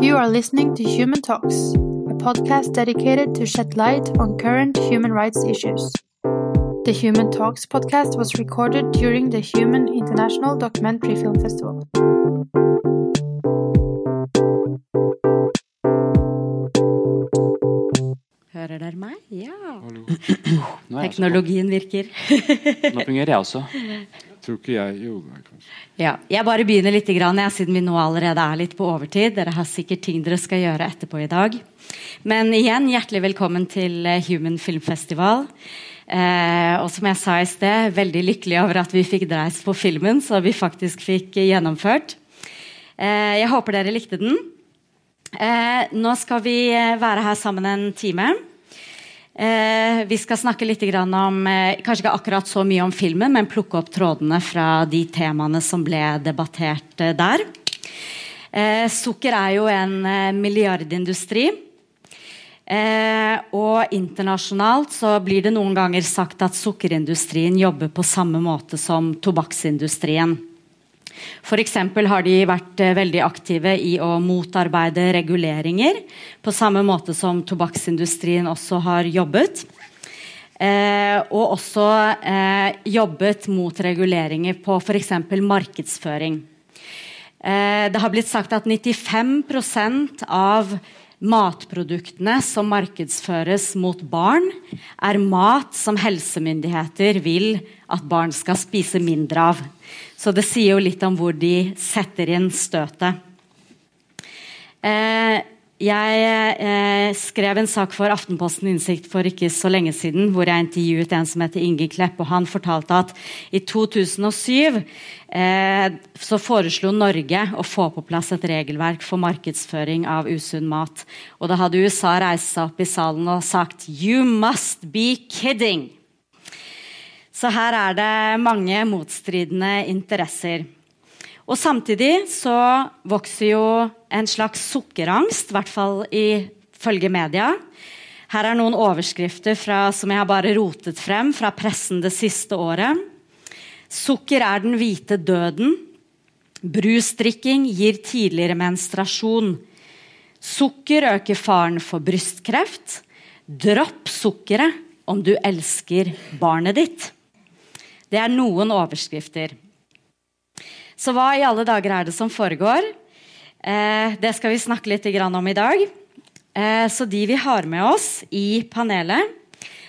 You are listening to Human Talks, a podcast dedicated to shed light on current human rights issues. The Human Talks podcast was recorded during the Human International Documentary Film Festival. Hører dere meg? Ja. Hallo. Nå er jeg også på. Teknologien virker. Nå fungerer jeg også. Tror ikke jeg Jo, nei. Ja, jeg bare begynner litt, grann, jeg, siden vi nå allerede er litt på overtid. Dere har sikkert ting dere skal gjøre etterpå i dag. Men igjen, hjertelig velkommen til eh, Human Film Festival. Eh, og som jeg sa i sted, veldig lykkelig over at vi fikk dreist på filmen, så vi faktisk fikk gjennomført. Eh, jeg håper dere likte den. Eh, nå skal vi eh, være her sammen en time. Eh, vi skal snakke litt om eh, Kanskje ikke akkurat så mye om filmen, men plukke opp trådene fra de temaene som ble debattert eh, der. Eh, sukker er jo en eh, milliardindustri. Eh, og internasjonalt så blir det noen ganger sagt at sukkerindustrien jobber på samme måte som tobakksindustrien. F.eks. har de vært eh, veldig aktive i å motarbeide reguleringer, på samme måte som tobakksindustrien også har jobbet. Eh, og også eh, jobbet mot reguleringer på f.eks. markedsføring. Eh, det har blitt sagt at 95% av matproduktene som markedsføres mot barn, er mat som helsemyndigheter vil at barn skal spise mindre av. Så det sier jo litt om hvor de setter inn støtet. Eh, jeg eh, skrev en sak for Aftenposten Innsikt for ikke så lenge siden, hvor jeg intervjuet en som heter Inge Klepp, og han fortalte at i 2007 eh, så foreslo Norge å få på plass et regelverk for markedsføring av usunn mat. Og da hadde USA reist seg opp i salen og sagt 'You must be kidding'. Så her er det mange motstridende interesser. Og samtidig så vokser jo en slags sukkerangst, i hvert fall ifølge media. Her er noen overskrifter fra, som jeg har bare rotet frem fra pressen det siste året. Sukker er den hvite døden. Brusdrikking gir tidligere menstruasjon. Sukker øker faren for brystkreft. Dropp sukkeret om du elsker barnet ditt. Det er noen overskrifter. Så hva i alle dager er det som foregår? Eh, det skal vi snakke litt om i dag. Eh, så de vi har med oss i panelet,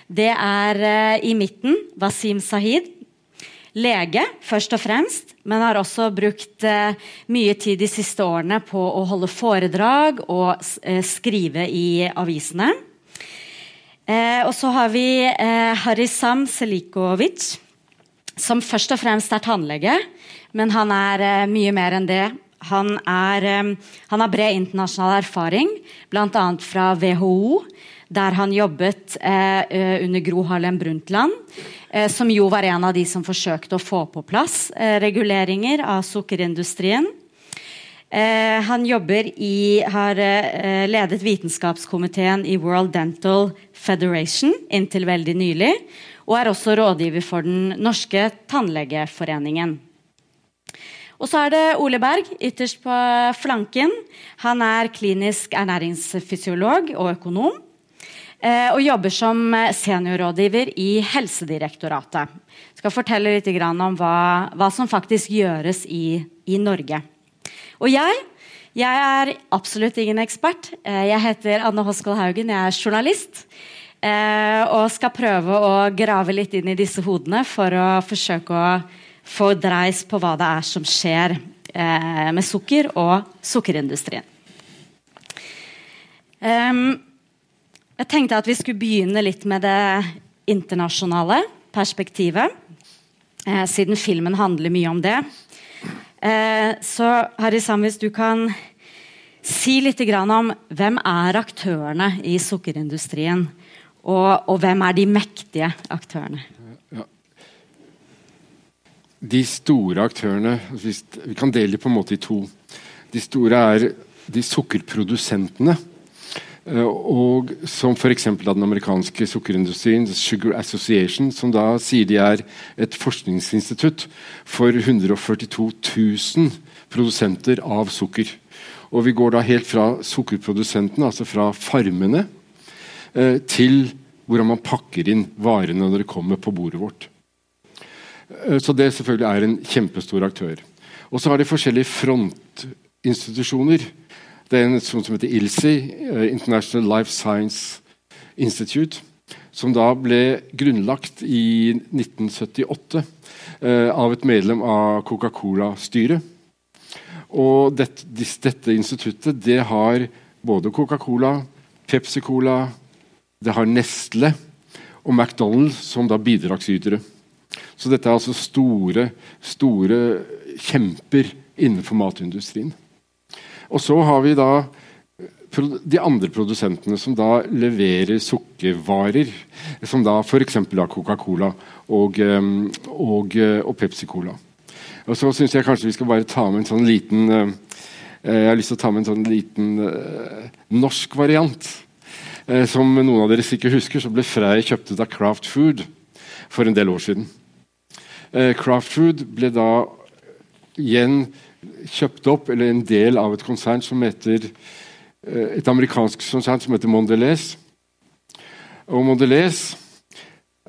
det er eh, i midten Wasim Sahid. Lege, først og fremst, men har også brukt eh, mye tid de siste årene på å holde foredrag og eh, skrive i avisene. Eh, og så har vi Harisam Selikovic som først og fremst er tannlege, men han er eh, mye mer enn det. Han, er, eh, han har bred internasjonal erfaring, bl.a. fra WHO, der han jobbet eh, under Gro Harlem Brundtland, uh, som jo var en av de som forsøkte å få på plass reguleringer av sukkerindustrien. han i, har ledet vitenskapskomiteen i World Dental Federation inntil veldig nylig og er også rådgiver for Den norske tannlegeforeningen. Og så er det Ole Berg ytterst på flanken. Han er klinisk ernæringsfysiolog og økonom. Eh, og jobber som seniorrådgiver i Helsedirektoratet. Skal fortelle litt om hva, hva som faktisk gjøres i, i Norge. Og jeg, jeg er absolutt ingen ekspert. Eh, jeg heter Anne Hoskal Haugen, jeg er journalist. Eh, og skal prøve å grave litt inn i disse hodene for å forsøke å få dreis på hva det er som skjer eh, med sukker og sukkerindustrien. Um, jeg tenkte at vi skulle begynne litt med det internasjonale perspektivet. Eh, siden filmen handler mye om det. Eh, så Harisam, hvis du kan si litt om hvem er aktørene i sukkerindustrien? Og, og, hvem er de mektige aktørene? Ja. De store aktørene Vi kan dele dem på en måte i to. De store er de sukkerprodusentene. Eh, og som f.eks. den amerikanske sukkerindustrien, Sugar Association, som da sier de er et forskningsinstitutt for 142 000 produsenter av sukker. Og vi går da helt fra sukkerprodusentene, altså fra farmene, til hvordan man pakker inn varene når det kommer på bordet vårt. Eh, så det selvfølgelig er en kjempestor aktør. Og så har de forskjellige frontinstitusjoner. Det er en som heter ILSI, eh, International Life Science Institute, som da ble grunnlagt i 1978 eh, av et medlem av Coca-Cola-styret. Og dette, dette, instituttet det har både Coca-Cola, Pepsi-Cola, det har Nestle og McDonald's som da bidragsytere. Så dette er altså store, store kjemper innenfor matindustrien. Og så har vi da de andre produsentene som da leverer sukkervarer. Som da f.eks. Coca-Cola og, eh, og, eh, og Pepsi-Cola. Og så syns jeg kanskje vi skal bare ta med en sånn liten Jeg har lyst til å ta med en sånn liten norsk variant. Uh, som noen av dere sikkert husker, så ble Frey kjøpt ut av Craft Food for en del år siden. Craft Food ble da igjen kjøpt opp, eller en del av et konsern som heter et amerikansk konsern som heter Mondelez. Og Mondelez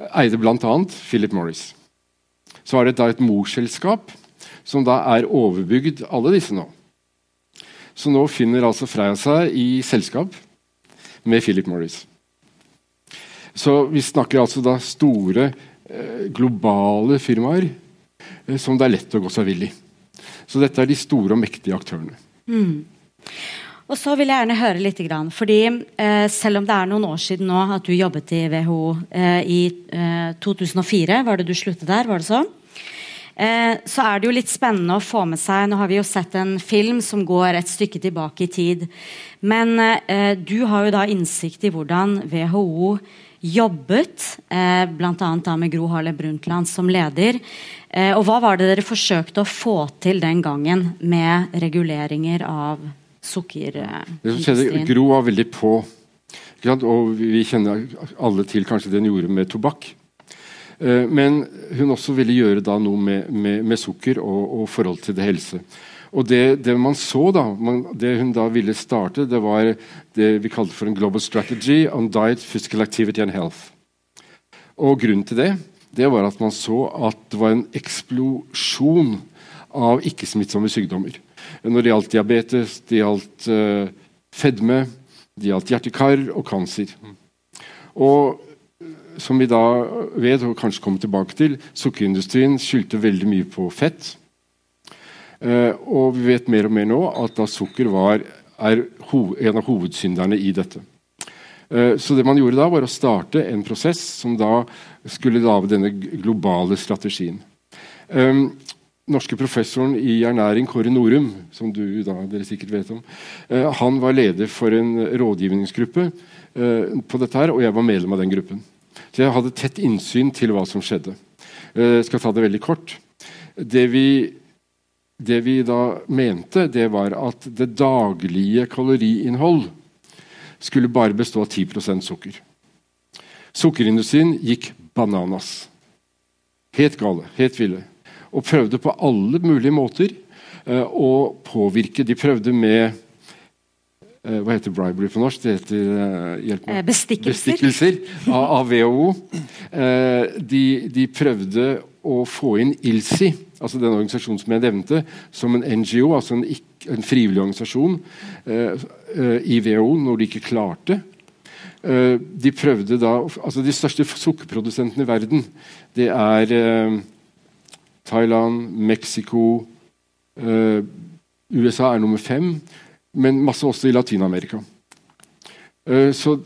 eide bl.a. Philip Morris. Så er det da et morselskap som da er overbygd alle disse nå. Så nå finner altså Freia seg i selskap med Philip Morris. Så vi snakker altså da store eh, globale firmaer eh, som det er lett å gå seg vill i. Så dette er de store og mektige aktørene. Mm. Og så vil jeg gjerne høre litt, fordi eh, Selv om det er noen år siden nå at du jobbet i WHO eh, i 2004, eh, var det du sluttet der? var det så? Eh, så er det jo litt spennende å få med seg Nå har vi jo sett en film som går et stykke tilbake i tid. Men eh, du har jo da innsikt i hvordan WHO jobbet, eh, bl.a. med Gro Harlem Brundtland som leder. Eh, og hva var det dere forsøkte å få til den gangen med reguleringer av sukkerindustrien? Gro var veldig på. Og vi kjenner alle til kanskje det hun gjorde med tobakk. Eh, men hun også ville gjøre noe med, med, med sukker og, og forhold til det helse. Og det, det man så da, man, det hun da ville starte, det var det vi kalte for en global strategy on diet, physical activity and health. Og Grunnen til det det var at man så at det var en eksplosjon av ikke-smittsomme sykdommer. Når det gjaldt diabetes, det gjaldt uh, fedme, det gjaldt hjertekar og cancer. Og som vi da vet, og kanskje kommer tilbake til, sukkerindustrien skyldte veldig mye på fett. Uh, og vi vet mer og mer nå at da sukker var, er en av hovedsynderne i dette. Uh, så det man gjorde da, var å starte en prosess som da skulle lage denne globale strategien. Um, norske professoren i ernæring, Kåre Norum, som du da, dere sikkert vet om, uh, han var leder for en rådgivningsgruppe på dette her, og jeg var medlem av den gruppen. Så jeg hadde tett innsyn til hva som skjedde. Eh, jeg skal ta det veldig kort. Det vi, det vi da mente, det var at det daglige kaloriinnhold skulle bare bestå av 10% sukker. Sukkerindustrien gikk bananas. Helt gale, helt ville. Og prøvde på alle mulige måter uh, å påvirke. De prøvde med Eh, hva heter bribery på norsk? Det heter uh. Bestikkelser. Bestikkelser av, av WHO. Uh, de, de, prøvde å få inn ILSI, altså den organisasjonen som jeg nevnte, som en NGO, altså en, en frivillig organisasjon eh, i WHO, når de ikke klarte. de prøvde da, altså de største sukkerprodusentene i verden, det er Thailand, Mexico USA er nummer fem men masse også i Latin-Amerika. Eh, så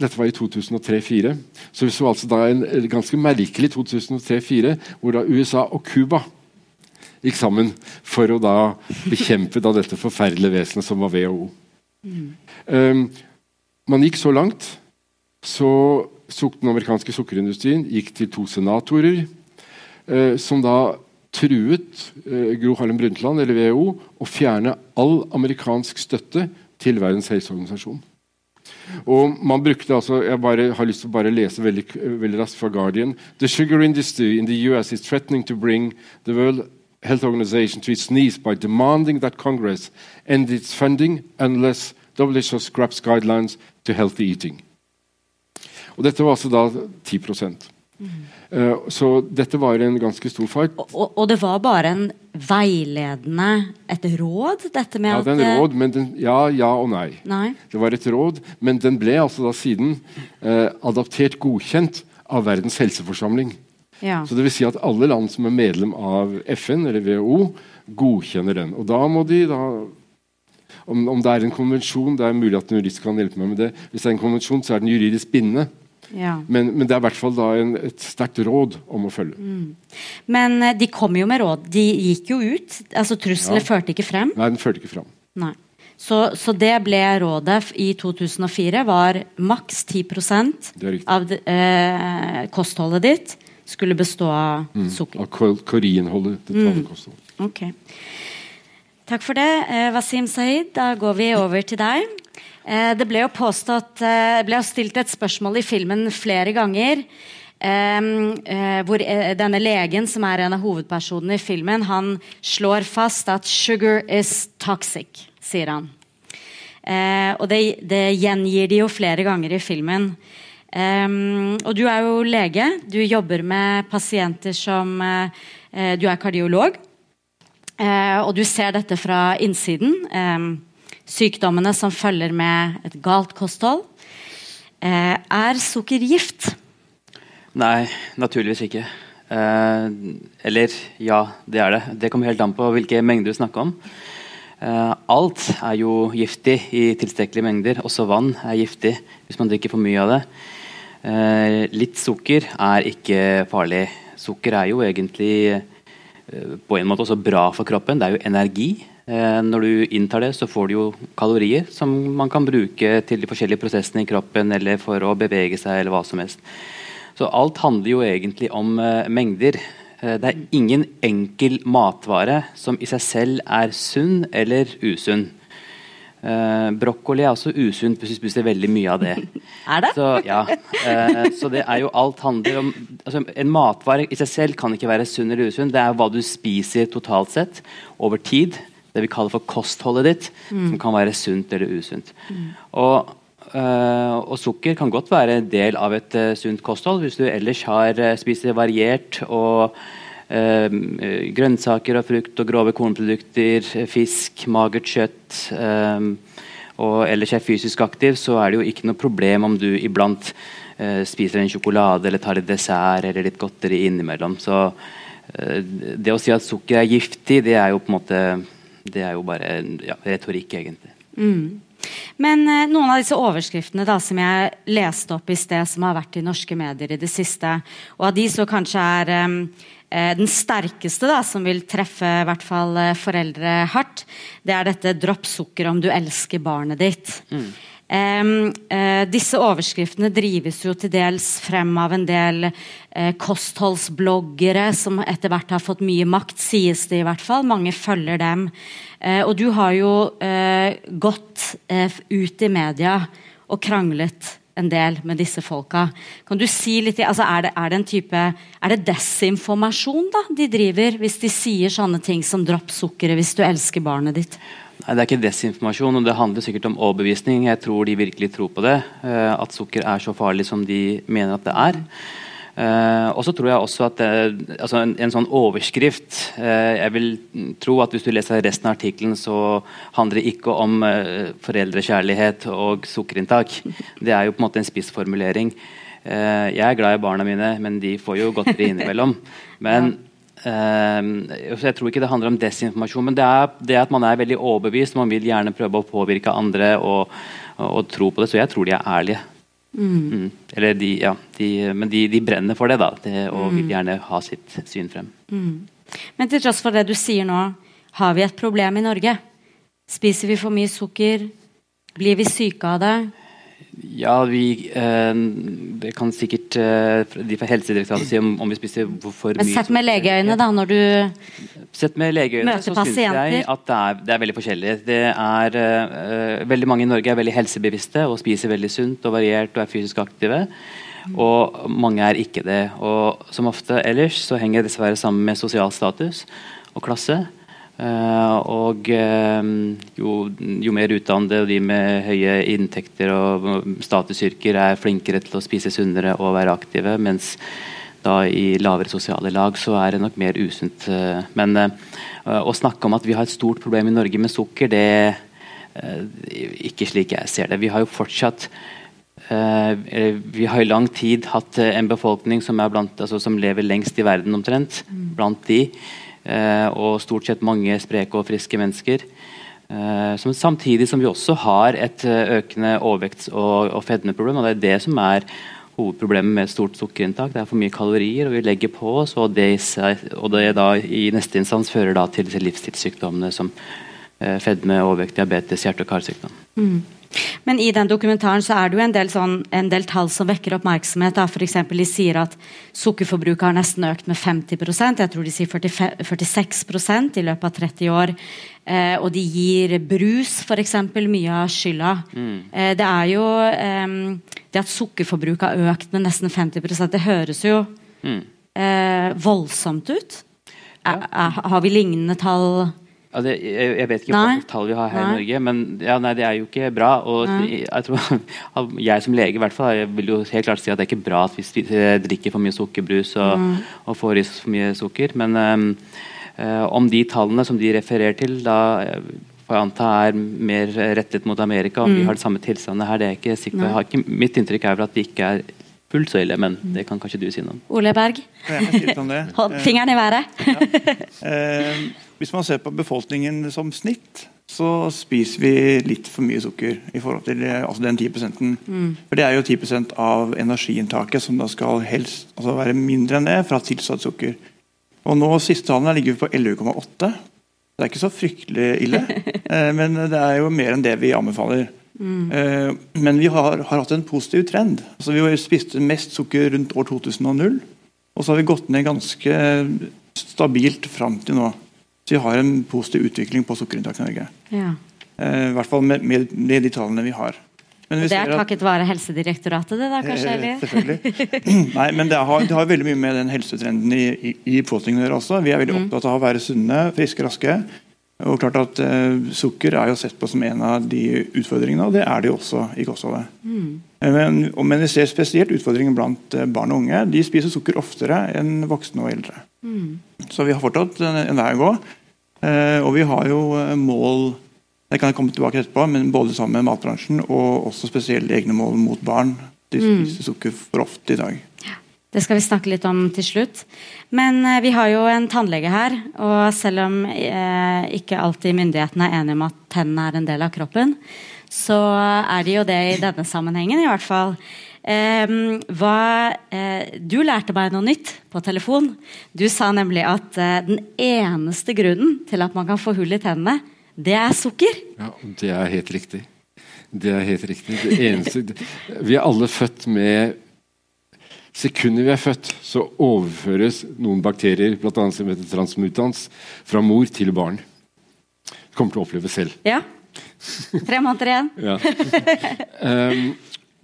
dette var i 2003-2004. Så vi så altså da en ganske merkelig 2003-2004, hvor da USA og Cuba gikk sammen for å da bekjempe da dette forferdelige vesenet som var WHO. Mm. Um, man gikk så langt så den amerikanske sukkerindustrien gikk til to senatorer, uh, som da truet uh, Gro Harlem Brundtland eller WHO å fjerne all amerikansk støtte til Verdens helseorganisasjon. Og man brukte altså, Jeg bare, har lyst til å bare lese veldig, veldig raskt fra Guardian. The sugar industry in the US is threatening to bring the world Health Organization to its knees by demanding that Congress end its funding unless WHO scraps guidelines to healthy eating. Og dette var altså da 10 Eh, Så dette var en ganske stor fight. Og, og, og det var bare en veiledende Et råd, dette med Ja, at det er råd, men den, ja, ja og nei. Nei. Det var et råd, men den ble altså da siden uh, adaptert godkjent av Verdens helseforsamling. Ja. Så det vil si at alle land som er medlem av FN eller WHO, godkjenner den. Og da må de da om, om det er en konvensjon, det er mulig at en jurist kan hjelpe meg med det. Hvis det er en konvensjon, så er den juridisk bindende. ja. Men, men det er i hvert fall da en, et sterkt råd om å følge. Men eh, de kom jo med råd. De gikk jo ut. altså Truslene Ja. førte ikke frem. Nei, den førte ikke frem. Nei. Så, så det ble rådet i 2004 var maks 10 Det er av eh, kostholdet ditt skulle bestå av sukker. Av korinholdet kaloriinnholdet. Det Mm. okay. Takk for det, eh, Wasim Saeed. Da går vi over til deg. Eh, det ble jo påstått eh, ble jo stilt et spørsmål i filmen flere ganger. eh, hvor denne legen, som er en av hovedpersonene i filmen, han slår fast at 'sugar is toxic', sier han. Og det, det gjengir de jo flere ganger i filmen. Ehm, og du er jo lege. Du jobber med pasienter som eh, Du er kardiolog. Uh, og du ser dette fra innsiden. Um, sykdommene som følger med et galt kosthold. Uh, er sukker gift? Nei, naturligvis ikke. Eller ja, det er det. Det kommer helt an på hvilke mengder du snakker om. Alt er jo giftig i tilstrekkelige mengder. Også vann er giftig hvis man drikker for mye av det. Eh, litt sukker er ikke farlig. Sukker er jo egentlig eh, på en måte også bra for kroppen. Det er jo energi. Eh, når du inntar det, så får du jo kalorier som man kan bruke til de forskjellige prosessene i kroppen eller for å bevege seg eller hva som helst. Så alt handler jo egentlig om eh, mengder. Eh, det er ingen enkel matvare som i seg selv er sunn eller usunn. Eh, brokkoli er også usunt hvis du spiser veldig mye av det. Er det? Så, ja. eh, så det er jo alt handler om altså, En matvare i seg selv kan ikke være sunn eller usunn. Det er hva du spiser totalt sett over tid. Det vi kaller for kostholdet ditt, som kan være sunt eller usunt. Og, eh, og sukker kan godt være en del av et sunt kosthold hvis du ellers har spiser variert og grønnsaker og frukt og grove kornprodukter, eh, fisk, magert kjøtt. eh, og ellers er fysisk aktiv, så er det jo ikke noe problem om du iblant eh, spiser en sjokolade eller tar litt dessert eller litt godteri innimellom. Så eh, det å si at sukker er giftig, det er jo på en måte Det er jo bare ja, retorikk, egentlig. Men eh, noen av disse overskriftene da, som jeg leste opp i sted, som har vært i norske medier i det siste, og av de så kanskje er eh, eh, den sterkeste, da, som vil treffe i hvert fall eh, foreldre hardt, det er dette 'dropp sukker om du elsker barnet ditt'. Mm. Um, uh, disse overskriftene drives jo til dels frem av en del uh, kostholdsbloggere som etter hvert har fått mye makt, sies det i hvert fall. Mange følger dem. Uh, og du har jo eh, gått eh, ut i media og kranglet en del med disse folka. Kan du si litt, altså er, det, er det en type Er det desinformasjon da de driver, hvis de sier sånne ting som 'dropp sukkeret hvis du elsker barnet ditt'? Nei, Det er ikke desinformasjon, og det handler sikkert om overbevisning. Jeg tror de virkelig tror på det. eh, at sukker er så farlig som de mener at det er. Eh, og så tror jeg også at det, altså en, en sånn overskrift uh, Jeg vil tro at hvis du leser resten av artikkelen, så handler det ikke om foreldrekjærlighet og sukkerinntak. Det er jo på en måte en spissformulering. Jeg er glad i barna mine, men de får jo godteri innimellom. Men jeg tror ikke det handler om desinformasjon, men det er det at man er veldig overbevist. Man vil gjerne prøve å påvirke andre og, og, og tro på det. Så jeg tror de er ærlige. Mm. Eller de, ja, de, men de, de brenner for det, da. Det, og vil gjerne ha sitt syn frem. Men til tross for det du sier nå, har vi et problem i Norge? Spiser vi for mye sukker? Blir vi syke av det? Ja, vi eh, Det kan sikkert eh, de fra Helsedirektoratet si om, om vi spiser for mye. Men sett med legeøyne, da, når du Sett med legeøyne så syns jeg at det er, det er veldig forskjellig. Det er, eh, veldig mange i Norge er veldig helsebevisste og spiser veldig sunt og variert og er fysisk aktive. Og mange er ikke det. Og som ofte ellers så henger det dessverre sammen med sosial status. og klasse. Uh, og uh, jo, jo, mer utdannede og de med høye inntekter og statusyrker er flinkere til å spise sunnere og være aktive, mens da i lavere sosiale lag så er det nok mer usunt. Uh, men å snakke om at vi har et stort problem i Norge med sukker, det er ikke slik jeg ser det. Vi har jo fortsatt vi har i lang tid hatt en befolkning som, blant, altså, som lever lengst i verden omtrent. Mm. Blant de. Eh, og stort sett mange spreke og friske mennesker. Eh, som, samtidig som vi også har et eh, økende overvekts- og, og fedmeproblem. og Det er det som er hovedproblemet med stort sukkerinntak. Det er for mye kalorier, og vi legger på oss, og det, og det da i neste instans fører til disse livsstilssykdommene som fedme, overvekt, diabetes, hjerte- og karsykdom. Mm. Men i den dokumentaren så er det jo en del, sånn, en del tall som vekker oppmerksomhet. F.eks. de sier at sukkerforbruket har nesten økt med 50% Jeg tror de sier 45, 46% i løpet av 30 år. Eh, og de gir brus f.eks. mye av skylda. Mm. Eh, det er jo eh, Det at sukkerforbruket har økt med nesten 50% det høres jo mm. Eh, voldsomt ut. Ja. har vi lignende tall? Ja, det, jeg, jeg, vet ikke hvilke tall vi har her nei. i Norge, men ja, nei, det er jo ikke bra. Og jeg, tror, jeg som lege i hvert fall, jeg vil jo helt klart si at det er ikke bra at vi drikker for mye sukkerbrus og, og får i oss for mye sukker. Men um, om de tallene som de refererer til, da får jeg anta er mer rettet mot Amerika, om mm. vi har det samme tilstandene her, det er jeg ikke sikker på. Mitt inntrykk er vel at vi ikke er fullt så ille, men det kan kanskje du si noe om. Ole Berg, hold fingeren i været. ja. uh, Hvis man ser på befolkningen som snitt, så spiser vi litt for mye sukker i forhold til eh, altså den 10 mm. For Det er jo 10% av energiinntaket som da skal helst altså være mindre enn det fra tilsatt sukker. Og nå Siste tallene ligger vi på 11,8. Det er ikke så fryktelig ille, eh, men det er jo mer enn det vi anbefaler. Mm. Eh, men vi har, har, hatt en positiv trend. Altså Vi spiste mest sukker rundt år 2000, og så har vi gått ned ganske stabilt fram til nå. Så vi har en positiv utvikling på sukkerinntak i Norge. Ja. Eh, I hvert fall med, med, de tallene vi har. Men det er takket være Helsedirektoratet, det da, kanskje? Eh, selvfølgelig. Nei, men det har, det har, veldig mye med den helsetrenden i, i, i befolkningen å gjøre også. Vi er veldig mm. opptatt av å være sunne, friske, raske. Og klart at eh, Sukker er jo sett på som en av de utfordringene, og det er det jo også i kostholdet. Mm. Eh, men, men, vi ser spesielt utfordringer blant eh, barn og unge. De spiser sukker oftere enn voksne og eldre. Mm. Så vi har fortsatt en, en vei å gå. Eh, og vi har jo eh, mål det kan jeg komme tilbake etterpå, men både sammen med matbransjen og også spesielle egne mål mot barn. De mm. spiser sukker for ofte i dag. Ja, det skal vi snakke litt om til slutt. Men eh, vi har jo en tannlege her. Og selv om eh, ikke alltid myndighetene er enige om at tennene er en del av kroppen, så er de jo det i denne sammenhengen, i hvert fall. Eh, hva, du lærte meg noe nytt på telefon. Du sa nemlig at uh, den eneste grunnen til at man kan få hull i tennene, det er sukker. Ja, Det er helt riktig. Det er helt riktig. Eneste, vi er alle født med Sekundet vi er født, så overføres noen bakterier annet som heter transmutans, fra mor til barn. Du kommer til å oppleve selv. Ja. Tre måneder igjen. ja. Um,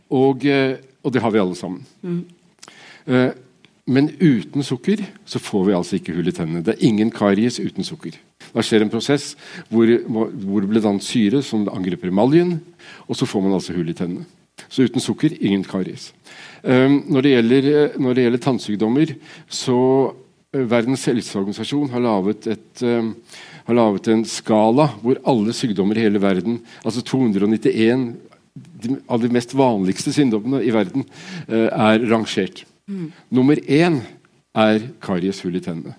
og, eh, og det har vi alle sammen. Mm. Uh, men uten sukker så får vi altså ikke hull i tennene. Det er ingen karies uten sukker. Da skjer en prosess hvor, hvor det blir dannet syre som angriper emaljen, og så får man altså hull i tennene. Så uten sukker ingen karies. Um, når, det gjelder, når, det gjelder, tannsykdommer, så uh, Verdens helseorganisasjon har laget, et, um, har laget en skala hvor alle sykdommer i hele verden, altså 291 de, av de mest vanligste syndommene i verden uh, er rangert. Mm. Nummer én er karieshull i tennene.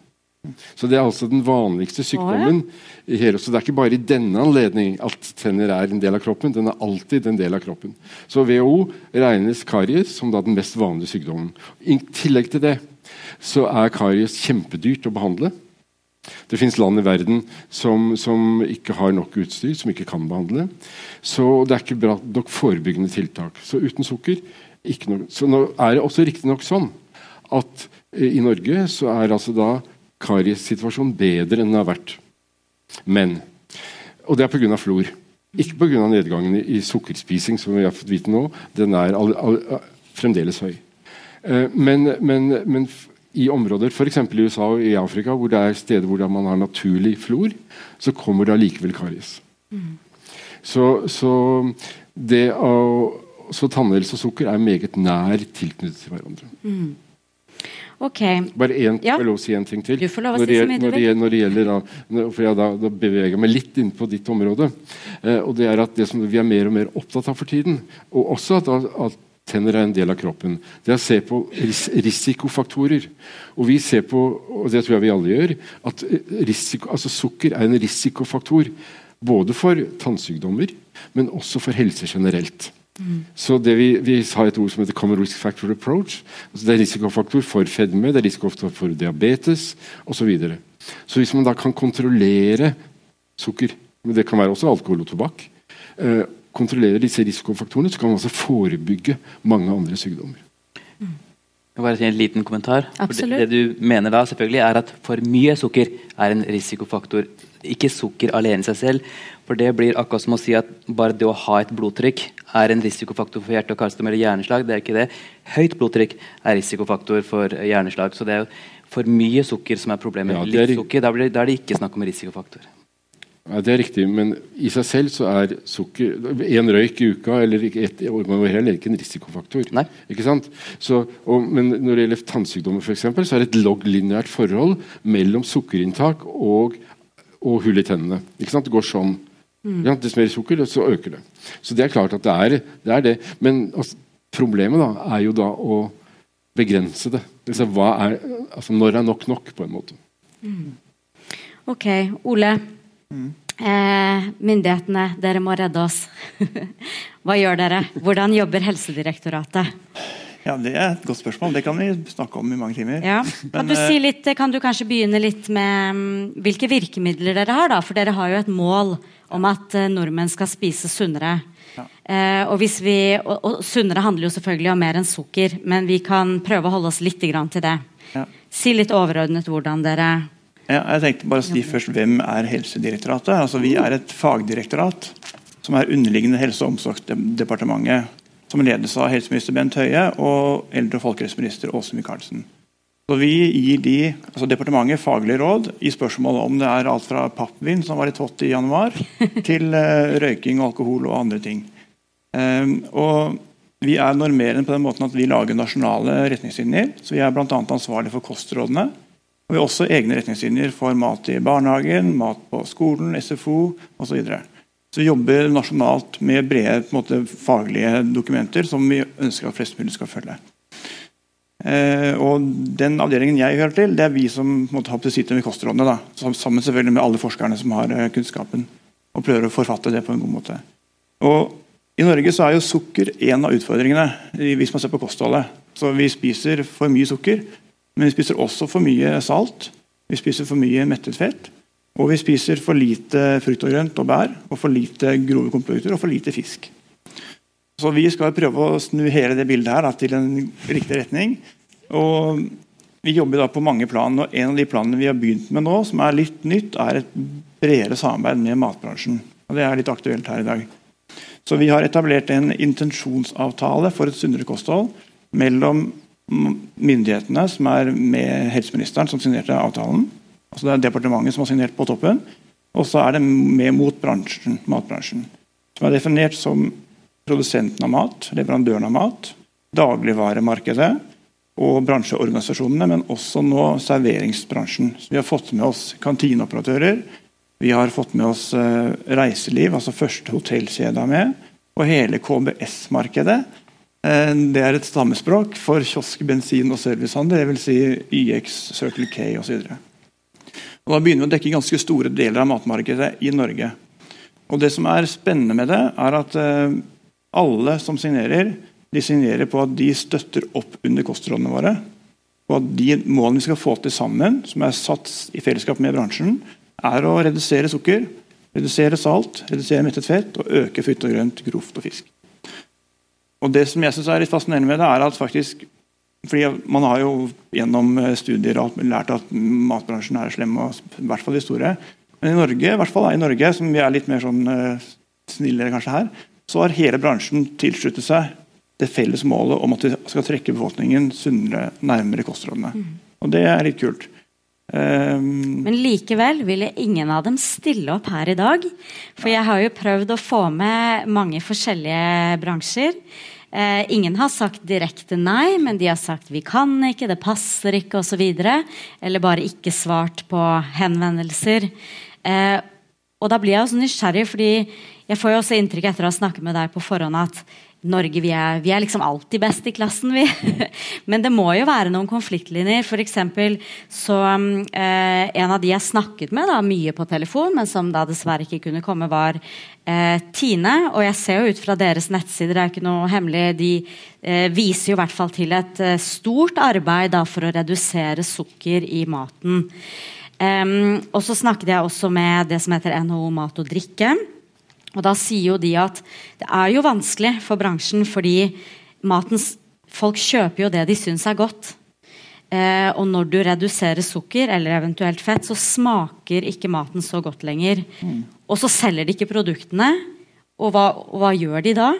Så Det er altså den vanligste sykdommen. Ja. hele, så Det er ikke bare i denne anledning at tenner er en del av kroppen. Den er alltid en del av kroppen. Så WHO regnes karies som da den mest vanlige sykdommen. I tillegg til det så er karies kjempedyrt å behandle. Det fins land i verden som, som, ikke har nok utstyr, som ikke kan behandle. Så det er ikke bra nok forebyggende tiltak. Så uten sukker ikke noe. Så nå er det også riktignok sånn at eh, i Norge så er altså da kariessituasjonen bedre enn den har vært. Men Og det er pga. flor. Ikke pga. nedgangen i, sukkerspising, som vi har fått vite nå. Den er all, all, fremdeles høy. Eh, men, men, men i områder f.eks. i USA og i Afrika, hvor det er steder hvor man har naturlig flor, så kommer det allikevel karies. Mm. Så, så, det å, så tannhelse og sukker er meget nær tilknyttet til hverandre. Mm. Okay. Bare én, ja. lov å si en ting til. Si så mye du vil. Når det gjelder, da, for jeg da, da beveger jeg meg litt inn på ditt område. Eh, og det er at det som vi er mer og mer opptatt av for tiden, og også at, at tenner er en del av kroppen, det er å se på ris risikofaktorer. Og vi ser på, og det tror jeg vi alle gjør, at risiko, altså sukker er en risikofaktor. Både for tannsykdommer, men også for helse generelt. Så det vi, vi, har et ord som heter common risk factor approach. Altså det er risikofaktor for fedme, det er risikofaktor for diabetes osv. Så, videre. så hvis man da kan kontrollere sukker, men det kan være også alkohol og tobakk, eh, kontrollere disse risikofaktorene, så kan man altså forebygge mange andre sykdommer. Mm. Bare si en liten kommentar. Det, det, du mener da selvfølgelig er at for mye sukker er en risikofaktor. Ikke sukker alene i seg selv. For det blir akkurat som å si at bare det å ha et blodtrykk er en risikofaktor for hjerte- og karsykdom eller hjerneslag. Det er ikke det. Høyt blodtrykk er risikofaktor for hjerneslag. Så det er for mye sukker som er problemet. Ja, er... Litt sukker, da, blir, da, er det ikke snakk om risikofaktor. Ja, Det er riktig, men i seg selv så er sukker En røyk i uka eller et er ikke en risikofaktor. Nei. Ikke sant? Så, og, men når det gjelder tannsykdommer, for eksempel, så er det et logg-lineært forhold mellom sukkerinntak og, og hull i tennene. Ikke sant? Det går sånn. Mm. Ja, dess mer sukker, så øker det. Så det er klart at det er det. Er det. Men altså, problemet da, er jo da å begrense det. Altså, er, altså, når er nok nok, på en måte? Mm. Ok, Ole. Mm. Eh, myndighetene, dere må redde oss. Hva gjør dere? Hvordan jobber Helsedirektoratet? Ja, Det er et godt spørsmål. Det kan vi snakke om i mange timer. Ja. Kan, Men, du si eh, litt, kan du kanskje begynne litt med um, hvilke virkemidler dere har? da? For dere har jo et mål om at uh, nordmenn skal spise sunnere. Ja. Uh, og, vi, og, og, Sunnere handler jo selvfølgelig om mer enn sukker, men vi kan prøve å holde oss litt til det. Ja. Si litt overordnet hvordan dere ja, jeg tenkte bare å si først Hvem er Helsedirektoratet? Altså, vi er et fagdirektorat som er underliggende Helse- og omsorgsdepartementet. Som ledes av helseminister Bent Høie og eldre- og folkehelseminister Åse Michaelsen. Så Vi gir de, altså departementet faglige råd i spørsmål om det er alt fra pappvin, som var litt hot i januar, til uh, røyking, alkohol og andre ting. Um, og Vi er normerende på den måten at vi lager nasjonale retningslinjer. så Vi er bl.a. ansvarlig for kostrådene. Og Vi har også egne retningslinjer for mat i barnehagen, mat på skolen, SFO osv. Så, vi jobber nasjonalt med brede måte, faglige dokumenter som vi ønsker at flest mulig skal følge. Eh, og Den avdelingen jeg hører til, det er vi som måtte, sitter med kostrådene. Da, sammen selvfølgelig med alle forskerne som har eh, kunnskapen. Og prøver å forfatte det på en god måte. Og I Norge så er jo sukker en av utfordringene hvis man ser på kostholdet. Så Vi spiser for mye sukker, men vi spiser også for mye salt. Vi spiser for mye mettet fett. Og vi spiser for lite frukt og grønt og bær, og for lite grove komprodukter og for lite fisk. Så Vi skal prøve å snu hele det bildet her da, til en riktig retning. Og Vi jobber da på mange plan. og En av de planene vi har begynt med nå, som er litt nytt, er et bredere samarbeid med matbransjen. Og Det er litt aktuelt her i dag. Så Vi har etablert en intensjonsavtale for et sunnere kosthold mellom myndighetene, som er med helseministeren, som signerte avtalen. Altså Det er departementet som har signert på toppen. Og så er det med mot bransjen, matbransjen. Som er definert som produsenten av mat, leverandøren av mat, dagligvaremarkedet og bransjeorganisasjonene, men også nå serveringsbransjen. Så vi har fått med oss kantineoperatører, vi har fått med oss uh, reiseliv, altså første hotellkjeda med, og hele KBS-markedet. Uh, det er et stammespråk for kiosk, bensin og servicehandel, dvs. Si YX, Circle K osv. Da begynner vi å dekke ganske store deler av matmarkedet i Norge. Og Det som er spennende med det, er at uh, alle som signerer, de signerer på at de støtter opp under kostrådene våre. Og at de målene vi skal få til sammen, som er satt i fellesskap med bransjen, er å redusere sukker, redusere salt, redusere mettet fett og øke frukt og grønt, grovt og fisk. Og Det som jeg synes er litt fascinerende med det, er at faktisk fordi Man har jo gjennom studier lært at matbransjen er slem, og i hvert fall de store. Men i Norge, i hvert fall i Norge, som vi er litt mer sånn uh, snillere kanskje her, så har hele bransjen tilsluttet seg det felles målet om at vi skal trekke befolkningen sunnere nærmere kostrådene. Mm. Og det er litt kult. Um, Men likevel ville ingen av dem stille opp her i dag. For jeg har jo prøvd å få med mange forskjellige bransjer. Eh, ingen har sagt direkte nei, men de har sagt 'vi kan ikke', 'det passer ikke' osv. Eller bare ikke svart på henvendelser. Eh, og da blir jeg også nysgjerrig, fordi jeg får jo også inntrykk etter å ha snakket med deg på forhånd at Norge vi er, vi er, liksom alltid best i klassen, vi. Men det må jo være noen konfliktlinjer. F.eks. så eh, En av de jeg snakket med da, mye på telefon, men som da dessverre ikke kunne komme, var eh, Tine. Og jeg ser jo ut fra deres nettsider, det er ikke noe hemmelig, de eh, viser jo i hvert fall til et eh, stort arbeid da, for å redusere sukker i maten. Um, og så snakket jeg også med det som heter NHO Mat og drikke. Og da sier jo de at det er jo vanskelig for bransjen fordi matens, folk kjøper jo det de syns er godt. Eh, og når du reduserer sukker eller eventuelt fett, så smaker ikke maten så godt lenger. Mm. Og så selger de ikke produktene. Og hva, og hva gjør de da?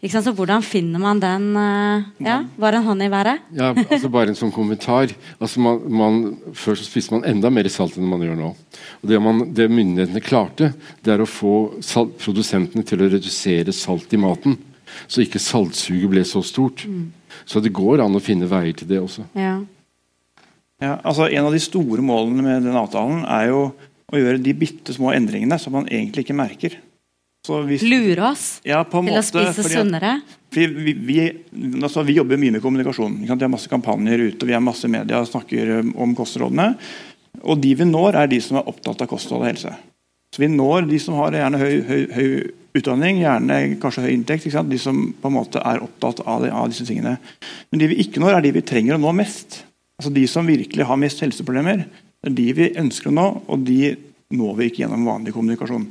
Så hvordan finner man den uh, ja, Var en hånd i været? Ja, altså Bare en sånn kommentar. Altså man, man, før så spiste man enda mer salt enn man gjør nå. Og Det, man, det myndighetene klarte, det er å få salt, produsentene til å redusere salt i maten. Så ikke saltsuget ble så stort. Mm. Så det går an å finne veier til det også. Ja. Ja, altså En av de store målene med den avtalen er jo å gjøre de bitte små endringene som man egentlig ikke merker. Hvis, Lure oss ja, til måte, å spise sunnere? Vi, vi, vi, altså, vi, jobber mye med kommunikasjon. Vi har masse kampanjer ute, vi har masse media og snakker um, om kostrådene. Og de vi når, er de som er opptatt av kosthold og helse. Så Vi når de som har gjerne høy, høy, høy utdanning, gjerne kanskje høy inntekt. De som på en måte er opptatt av, av, disse tingene. Men de vi ikke når, er de vi trenger å nå mest. Altså De som virkelig har mest helseproblemer. Det er de vi ønsker å nå, og de når vi ikke gjennom vanlig kommunikasjon.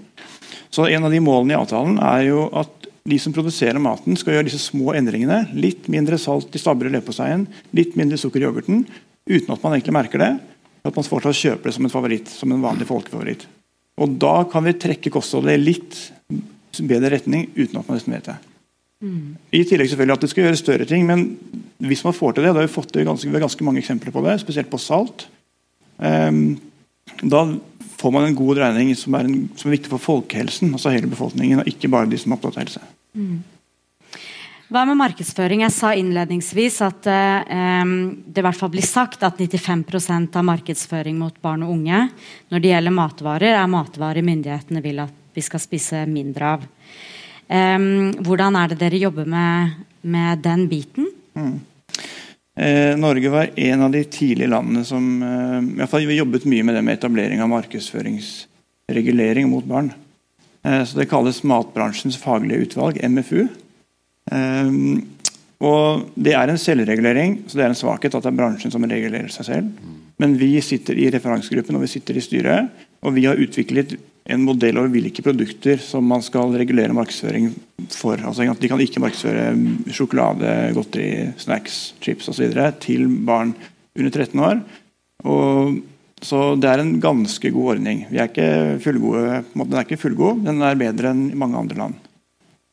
Så En av de målene i avtalen er jo at de som produserer maten, skal gjøre disse små endringene. Litt mindre salt i stabburet leverposteien, litt mindre sukker i yoghurten. Uten at man egentlig merker det. At man fortsatt kjøper det som en favoritt, som en vanlig folkefavoritt. Og Da kan vi trekke kostholdet i litt bedre retning uten at man nesten vet det. Mm. I tillegg selvfølgelig at det skal gjøre større ting, men hvis man får til det, da har vi fått ganske, ganske mange eksempler på det, spesielt på salt. Um, da får man en god dreining som er, en, som er, viktig for folkehelsen, altså hele befolkningen, og ikke bare de som er opptatt av helse. Mm. Hva med markedsføring? Jeg sa innledningsvis at eh, det i hvert fall blir sagt at 95% av markedsføring mot barn og unge når det gjelder matvarer, er matvarer myndighetene vil at vi skal spise mindre av. Eh, hvordan er det dere jobber med, med den biten? Mm. Eh, Norge var en av de tidlige landene som eh, i hvert fall Vi jobbet mye med det med etablering av markedsføringsregulering mot barn. Eh, så Det kalles Matbransjens faglige utvalg, MFU. Og Det er en selvregulering, så det er en svakhet at det er bransjen som regulerer seg selv. Men vi sitter i referansegruppen og vi sitter i styret, og vi har utviklet en modell over hvilke produkter som man skal regulere markedsføring for. Altså, de kan ikke markedsføre sjokolade, godteri, snacks, chips osv. til barn under 13 år. Og, så det er en ganske god ordning. Vi er ikke fullgode, den er ikke fullgod, den er bedre enn i mange andre land.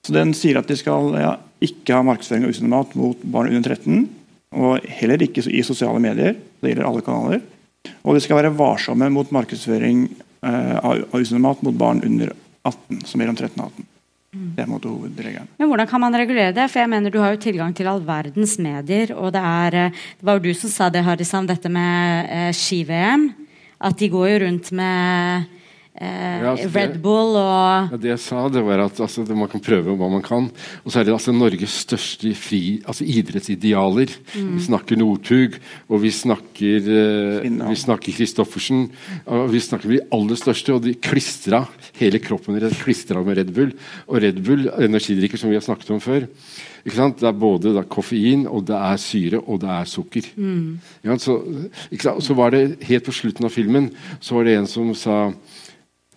Så Den sier at de skal ja, ikke ha markedsføring av usunn mat mot barn under 13. Og heller ikke i sosiale medier. Det gjelder alle kanaler. Og de skal være varsomme mot markedsføring av usunn mat mot barn under 18, som mellom 13 og 18. Det er måte hovedregelen. Men Hvordan kan man regulere det? For jeg mener Du har jo tilgang til all verdens medier. og Det, er, eh, det var jo du som sa det, Harisam, dette med eh, ski-VM. At de går jo rundt med Eh, ja, altså Red Bull og ja, Det jeg sa, det var at altså, man kan prøve hva man kan. Og så er det altså Norges største fri, altså idrettsidealer. Mm. Vi snakker Northug, og vi snakker eh, Vi snakker Christoffersen. Og vi snakker de aller største, og de klistra hele kroppen klistra med Red Bull. Og Red Bull, energidrikker som vi har snakket om før, det er både da, koffein, og det er syre, og det er sukker. Mm. Så, så var det helt på slutten av filmen så var det en som sa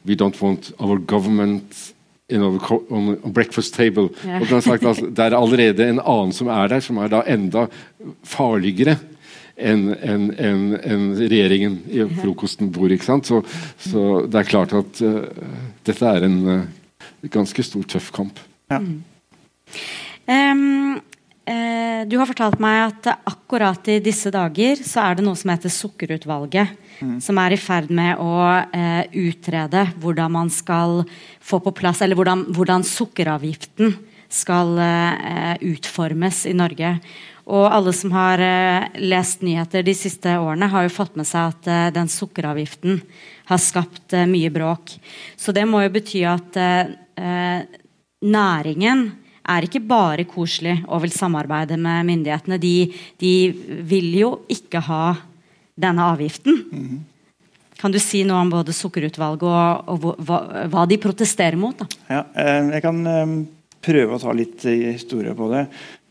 We don't want our government in our on a breakfast table. Yeah. Og sagt, altså, det er allerede en annen som er der, som er da enda farligere enn en, en, en regjeringen i frokosten bor. ikke sant? Så, så det er klart at uh, dette er en uh, ganske stor, tøff kamp. Ja. Um, eh, du har fortalt meg at akkurat i disse dager så er det noe som heter Sukkerutvalget. Mm. Som er i ferd med å eh, utrede hvordan man skal få på plass Eller hvordan, hvordan sukkeravgiften skal eh, utformes i Norge. Og alle som har eh, lest nyheter de siste årene, har jo fått med seg at eh, den sukkeravgiften har skapt mye bråk. Så det må jo bety at eh, næringen er ikke bare koselig og vil samarbeide med myndighetene. De, de vil jo ikke ha denne avgiften. Mm. Kan du si noe om både Sukkerutvalget og, og hva, hva, de protesterer mot? Ja, jeg kan prøve å ta litt historie på det.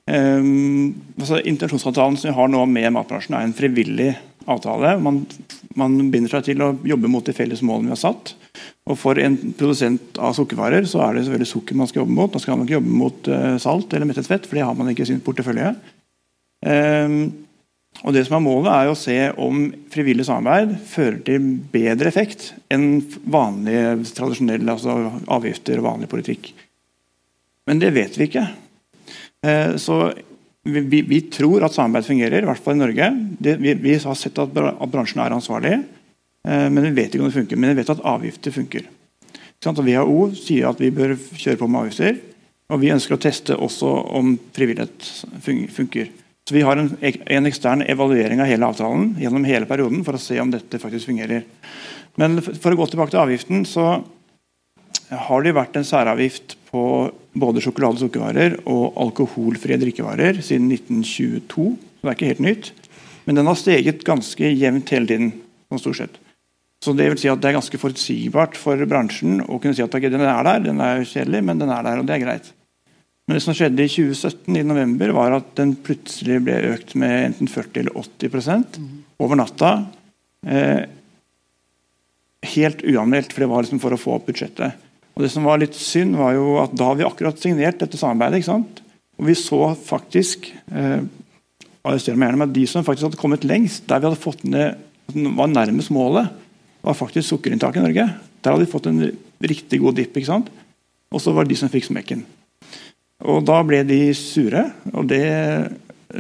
Altså, intensjonsavtalen som vi har nå med matbransjen, er en frivillig avtale. Man, man, binder seg til å jobbe mot de felles målene vi har satt. Og For en produsent av sukkervarer så er det selvfølgelig sukker man skal jobbe mot. Da skal man ikke jobbe mot uh, salt eller mettet fett, for det har man ikke i sin portefølje. Um, og det som er Målet er å se om frivillig samarbeid fører til bedre effekt enn vanlige tradisjonelle altså avgifter og vanlig politikk. Men det vet vi ikke. Eh, så vi, vi, vi, tror at samarbeid fungerer, i hvert fall i Norge. Det, vi, vi, har sett at, bransjen er ansvarlig, eh, men vi vet ikke om det funker. Men vi vet at avgifter funker. WHO sier at vi bør kjøre på med avgifter. Og vi ønsker å teste også om frivillighet funker. Så Vi har en, en, ekstern evaluering av hele avtalen gjennom hele perioden for å se om dette faktisk fungerer. Men for å gå tilbake til avgiften, så har det vært en særavgift på både sjokolade- og sukkervarer og alkoholfrie drikkevarer siden 1922. Så det er ikke helt nytt. Men den har steget ganske jevnt hele tiden. Sånn stort sett. Så Det vil si at det er ganske forutsigbart for bransjen å kunne si at okay, den er der, den er kjedelig, men den er der, og det er greit. Men det som skjedde i 2017 i november, var at den plutselig ble økt med enten 40 eller 80% over natta. Eh, helt uanmeldt, for det var liksom for å få opp budsjettet. Og det som var litt synd, var jo at da har vi akkurat signert dette samarbeidet, ikke sant? og vi så faktisk eh, meg gjerne, men De som faktisk hadde kommet lengst, der vi hadde fått ned, var nærmest målet, var faktisk sukkerinntaket i Norge. Der hadde vi fått en riktig god dipp. ikke sant? Og så var det de som fikk smekken. Og Da ble de sure, og det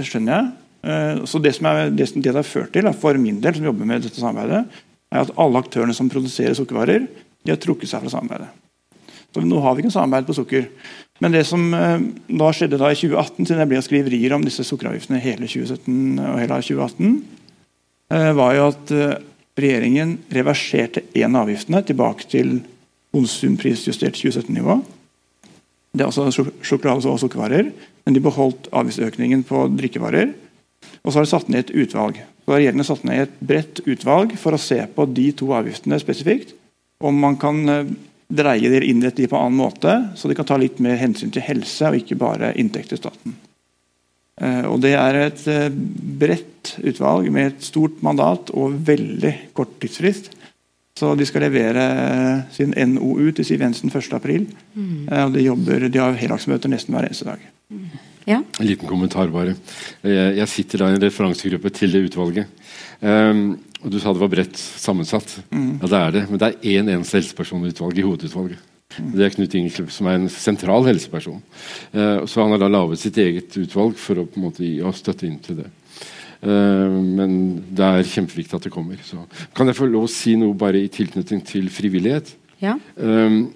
skjønner jeg. Eh, så Det som, er, det, det har ført til, for min del, som jobber med dette samarbeidet, er at alle aktørene som produserer sukkervarer, de har trukket seg fra samarbeidet. Så nå har vi ikke samarbeid på sukker. Men det som eh, da skjedde da i 2018, siden det ble skriverier om disse sukkeravgiftene hele 2017 og hele 2018, eh, var jo at regjeringen reverserte én av avgiftene tilbake til konsumprisjustert 2017-nivå. Det er altså sjokolade og sukkervarer. Men de beholdt avgiftsøkningen på drikkevarer. Og så har de satt ned et utvalg. Så har Regjeringen satt ned et bredt utvalg for å se på de to avgiftene spesifikt. Om man kan dreie de innrette de på en annen måte, så de kan ta litt mer hensyn til helse og ikke bare inntekt til staten. Eh, og Det er et eh, bredt utvalg med et stort mandat og veldig kort tidsfrist. Så De skal levere eh, sin NOU til Siv Jensen 1.4. Mm. De, jobber, de har heldagsmøter nesten hver eneste dag. Ja. En liten kommentar bare. Jeg, sitter da i en referansegruppe til det utvalget. Um, og Du sa det var bredt sammensatt. Mm. Ja, det er det. Men det er én en eneste helseperson i utvalget, i hovedutvalget. Det er Knut Ingekløp som er en sentral helseperson. Uh, så Han har da laget sitt eget utvalg for å på en måte støtte inn til det. Uh, men det er kjempeviktig at det kommer. Så. Kan jeg få lov å si noe bare i tilknytning til frivillighet? Ja. Um,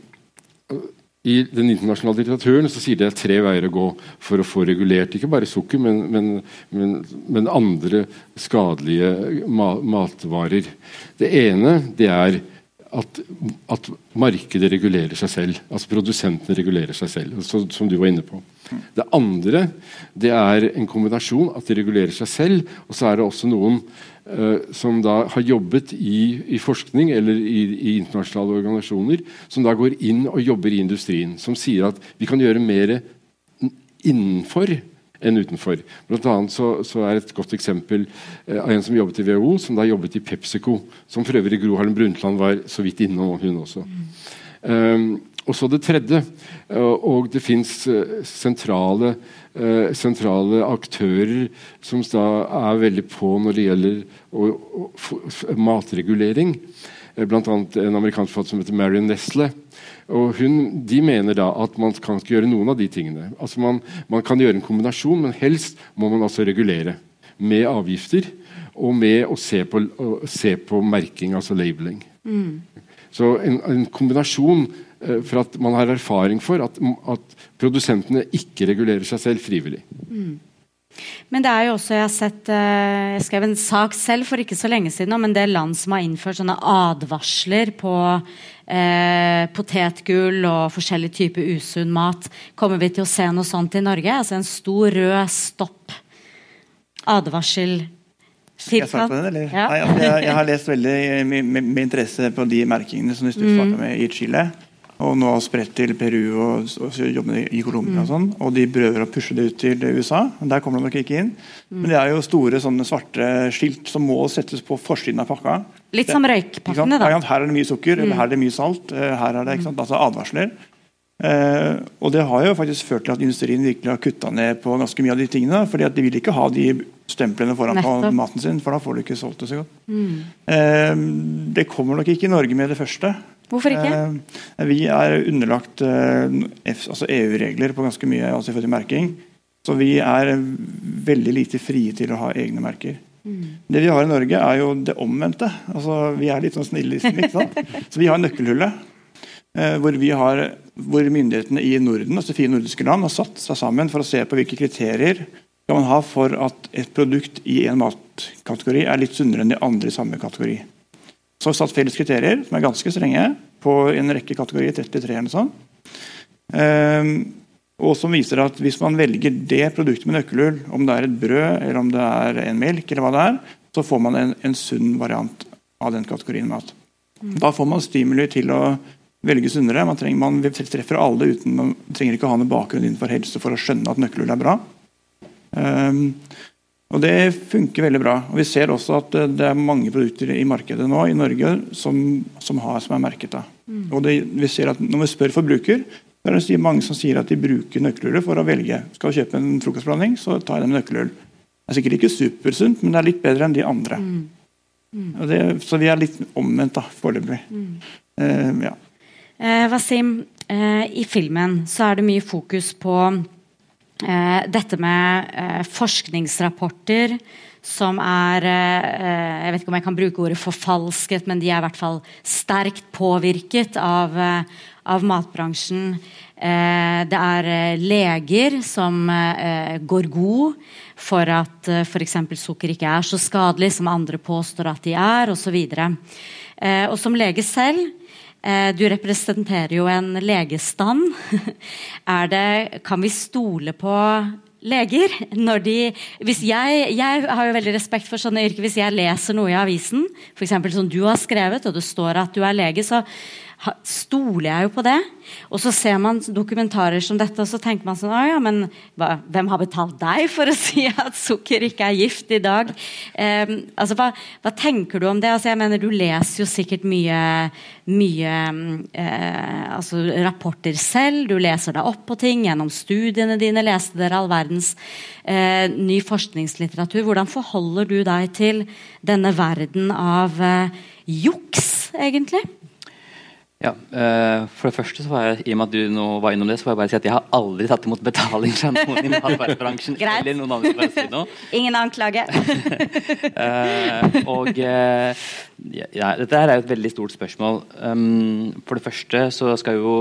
i den internasjonale litteraturen så sier de at tre veier å gå for å få regulert ikke bare sukker, men, men, men, men andre skadelige ma matvarer. Det ene det er at, at, markedet regulerer seg selv. Altså produsentene regulerer seg selv. Så, som du var inne på. Det andre det er en kombinasjon at de regulerer seg selv, og så er det også noen uh, som da har jobbet i, i forskning eller i, i, internasjonale organisasjoner, som da går inn og jobber i industrien. Som sier at vi kan gjøre mer innenfor enn utenfor. Blant annet så, så er Et godt eksempel uh, av en som jobbet i WHO, som da jobbet i PepsiCo. Som for øvrig Gro Harlem Brundtland var så vidt innom, hun også. Um, og så det tredje, og det fins sentrale, sentrale, aktører som da er veldig på når det gjelder matregulering. eh, bl.a. en amerikansk forfatter som heter Marion Nestle. Og hun, De mener da at man kan ikke gjøre noen av de tingene. Altså man, man kan gjøre en kombinasjon, men helst må man altså regulere. Med avgifter og med å se på, å se på merking, altså labeling. Mm. Så en, en kombinasjon eh, for at man har erfaring for at, at, produsentene ikke regulerer seg selv frivillig. Mm. Men det er jo også, jeg har sett, eh, jeg skrev en sak selv for ikke så lenge siden om en del land som har innført sånne advarsler på eh, potetgull og forskjellig type usunn mat. Kommer vi til å se noe sånt i Norge? Altså en stor rød stopp. Advarsel. Skal jeg svare på den, eller? Ja. Nei, altså, jeg, jeg, har lest veldig med, med, med, interesse på de merkingene som du starta mm. med i Chile og nå spredt til Peru og, og jobber i Colombia. Mm. Og sånn, og de prøver å pushe det ut til USA. men Der kommer de nok ikke inn. Mm. Men det er jo store sånne svarte skilt som må settes på forsiden av pakka. Litt som røykpakkene, da. Her er det mye sukker, mm. eller her er det mye salt. Eh, her er det ikke sant? Altså advarsler. Eh, og det har jo faktisk ført til at industrien virkelig har kutta ned på ganske mye av de tingene. fordi at de vil ikke ha de stemplene foran på maten sin, for da får du ikke solgt det så godt. Mm. Eh, det kommer nok ikke i Norge med det første. Hvorfor ikke? Eh, vi er underlagt eh, altså EU-regler på ganske mye altså i merking. Så vi er veldig lite frie til å ha egne merker. Mm. Det vi har i Norge, er jo det omvendte. Altså, vi er litt sånn snille. Så vi har nøkkelhullet. Eh, hvor, vi har, hvor myndighetene i Norden, altså fire nordiske land har satt seg sammen for å se på hvilke kriterier skal man ha for at et produkt i en matkategori er litt sunnere enn de andre i samme kategori. Så har vi satt felles kriterier som er ganske strenge på en rekke kategorier. 33 eller sånn. Um, og som viser at hvis man velger det produktet med nøkkelhull, om det er et brød eller om det er en melk, eller hva det er, så får man en, en sunn variant av den kategorien mat. Mm. Da får man stimuli til å velge sunnere. Man, trenger, man treffer alle uten man trenger ikke å ha noen bakgrunn innenfor helse for å skjønne at nøkkelhull er bra. Um, og Det funker veldig bra. Og Vi ser også at det er mange produkter i markedet nå i Norge som, som, har, som er merket. da. Mm. Og det, vi ser at Når vi spør forbruker, så er det mange som sier at de bruker nøkkelhullet for å velge. Skal du kjøpe en frokostblanding, så tar jeg den med nøkkelhull. Det er sikkert ikke supersunt, men det er litt bedre enn de andre. Mm. Mm. Det, så vi er litt omvendt da, foreløpig. Uh, ja. eh, Wasim, eh, i filmen så er det mye fokus på Eh, dette med eh, forskningsrapporter som er eh, Jeg vet ikke om jeg kan bruke ordet forfalsket, men de er i hvert fall sterkt påvirket av, eh, av matbransjen. Eh, det er eh, leger som går god for at f.eks. sukker ikke er så skadelig som andre påstår at de er, osv. Eh, og som lege selv Eh, du representerer jo en legestand. Det, kan vi stole på leger? Når de, hvis jeg, jeg har jo veldig respekt for sånne yrker. Hvis jeg leser noe i avisen, f.eks. som du har skrevet, og det står at du er lege, så stoler jeg jo på det. Og så ser man dokumentarer som dette, og så tenker man sånn ja, men hva, Hvem har betalt deg for å si at sukker ikke er gift i dag? Eh, altså, hva, hva, tenker du om det? Altså, jeg mener, Du leser jo sikkert mye, mye eh, altså, rapporter selv. Du leser deg opp på ting gjennom studiene dine. Leste dere all verdens eh, ny forskningslitteratur. Hvordan forholder du deg til denne verden av eh, juks, egentlig? Ja, uh, For det første, så var jeg, i og med at du nå var innom det, så får jeg bare si at jeg har aldri tatt imot betaling fra noen i matvarebransjen. eller noen andre for å si noe. Ingen anklage. uh, og uh, ja, Dette her er jo et veldig stort spørsmål. Um, for det første så skal jo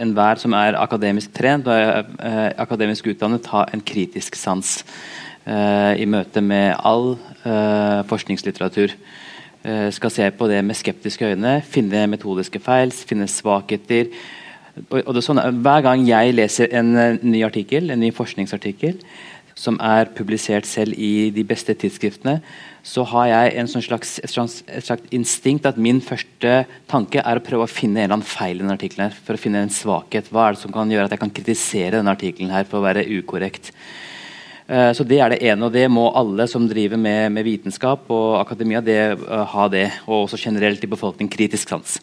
enhver som er akademisk trent og er akademisk utdannet, ha en kritisk sans i møte med all forskningslitteratur. Eh, skal se på det med skeptiske øyne, finne metodiske feil, finne svakheter. Og, det er sånn, hver gang jeg leser en uh, ny artikkel, en ny forskningsartikkel som er publisert selv i de beste tidsskriftene, så har jeg en sånn slags, et, slags, et slags instinkt at min første tanke er å prøve å finne en eller annen feil i denne artikkelen. For å finne en svakhet. Hva er det som kan gjøre at jeg kan kritisere denne artikkelen for å være ukorrekt? Eh, så Det er det ene, og det må alle som driver med, med vitenskap og akademia, det, uh, ha det. Og også generelt i befolkningen kritisk sans.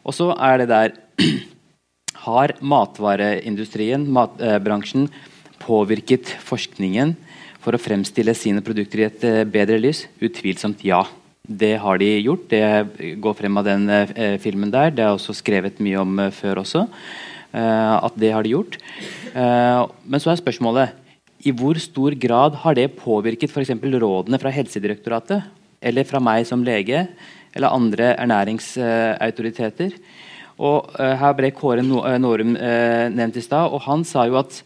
Og så er det der Har matvareindustrien, matbransjen, påvirket forskningen for å fremstille sine produkter i et uh, bedre lys? Utvilsomt ja. Det har de gjort. Det går frem av den eh, filmen der. Det er også skrevet mye om eh, før også. Eh, at det har de gjort. Eh, men så er spørsmålet i hvor stor grad har det påvirket f.eks. rådene fra Helsedirektoratet eller fra meg som lege eller andre ernæringsautoriteter? Og uh, Her ble Kåre Norum uh, nevnt i stad, og han sa jo at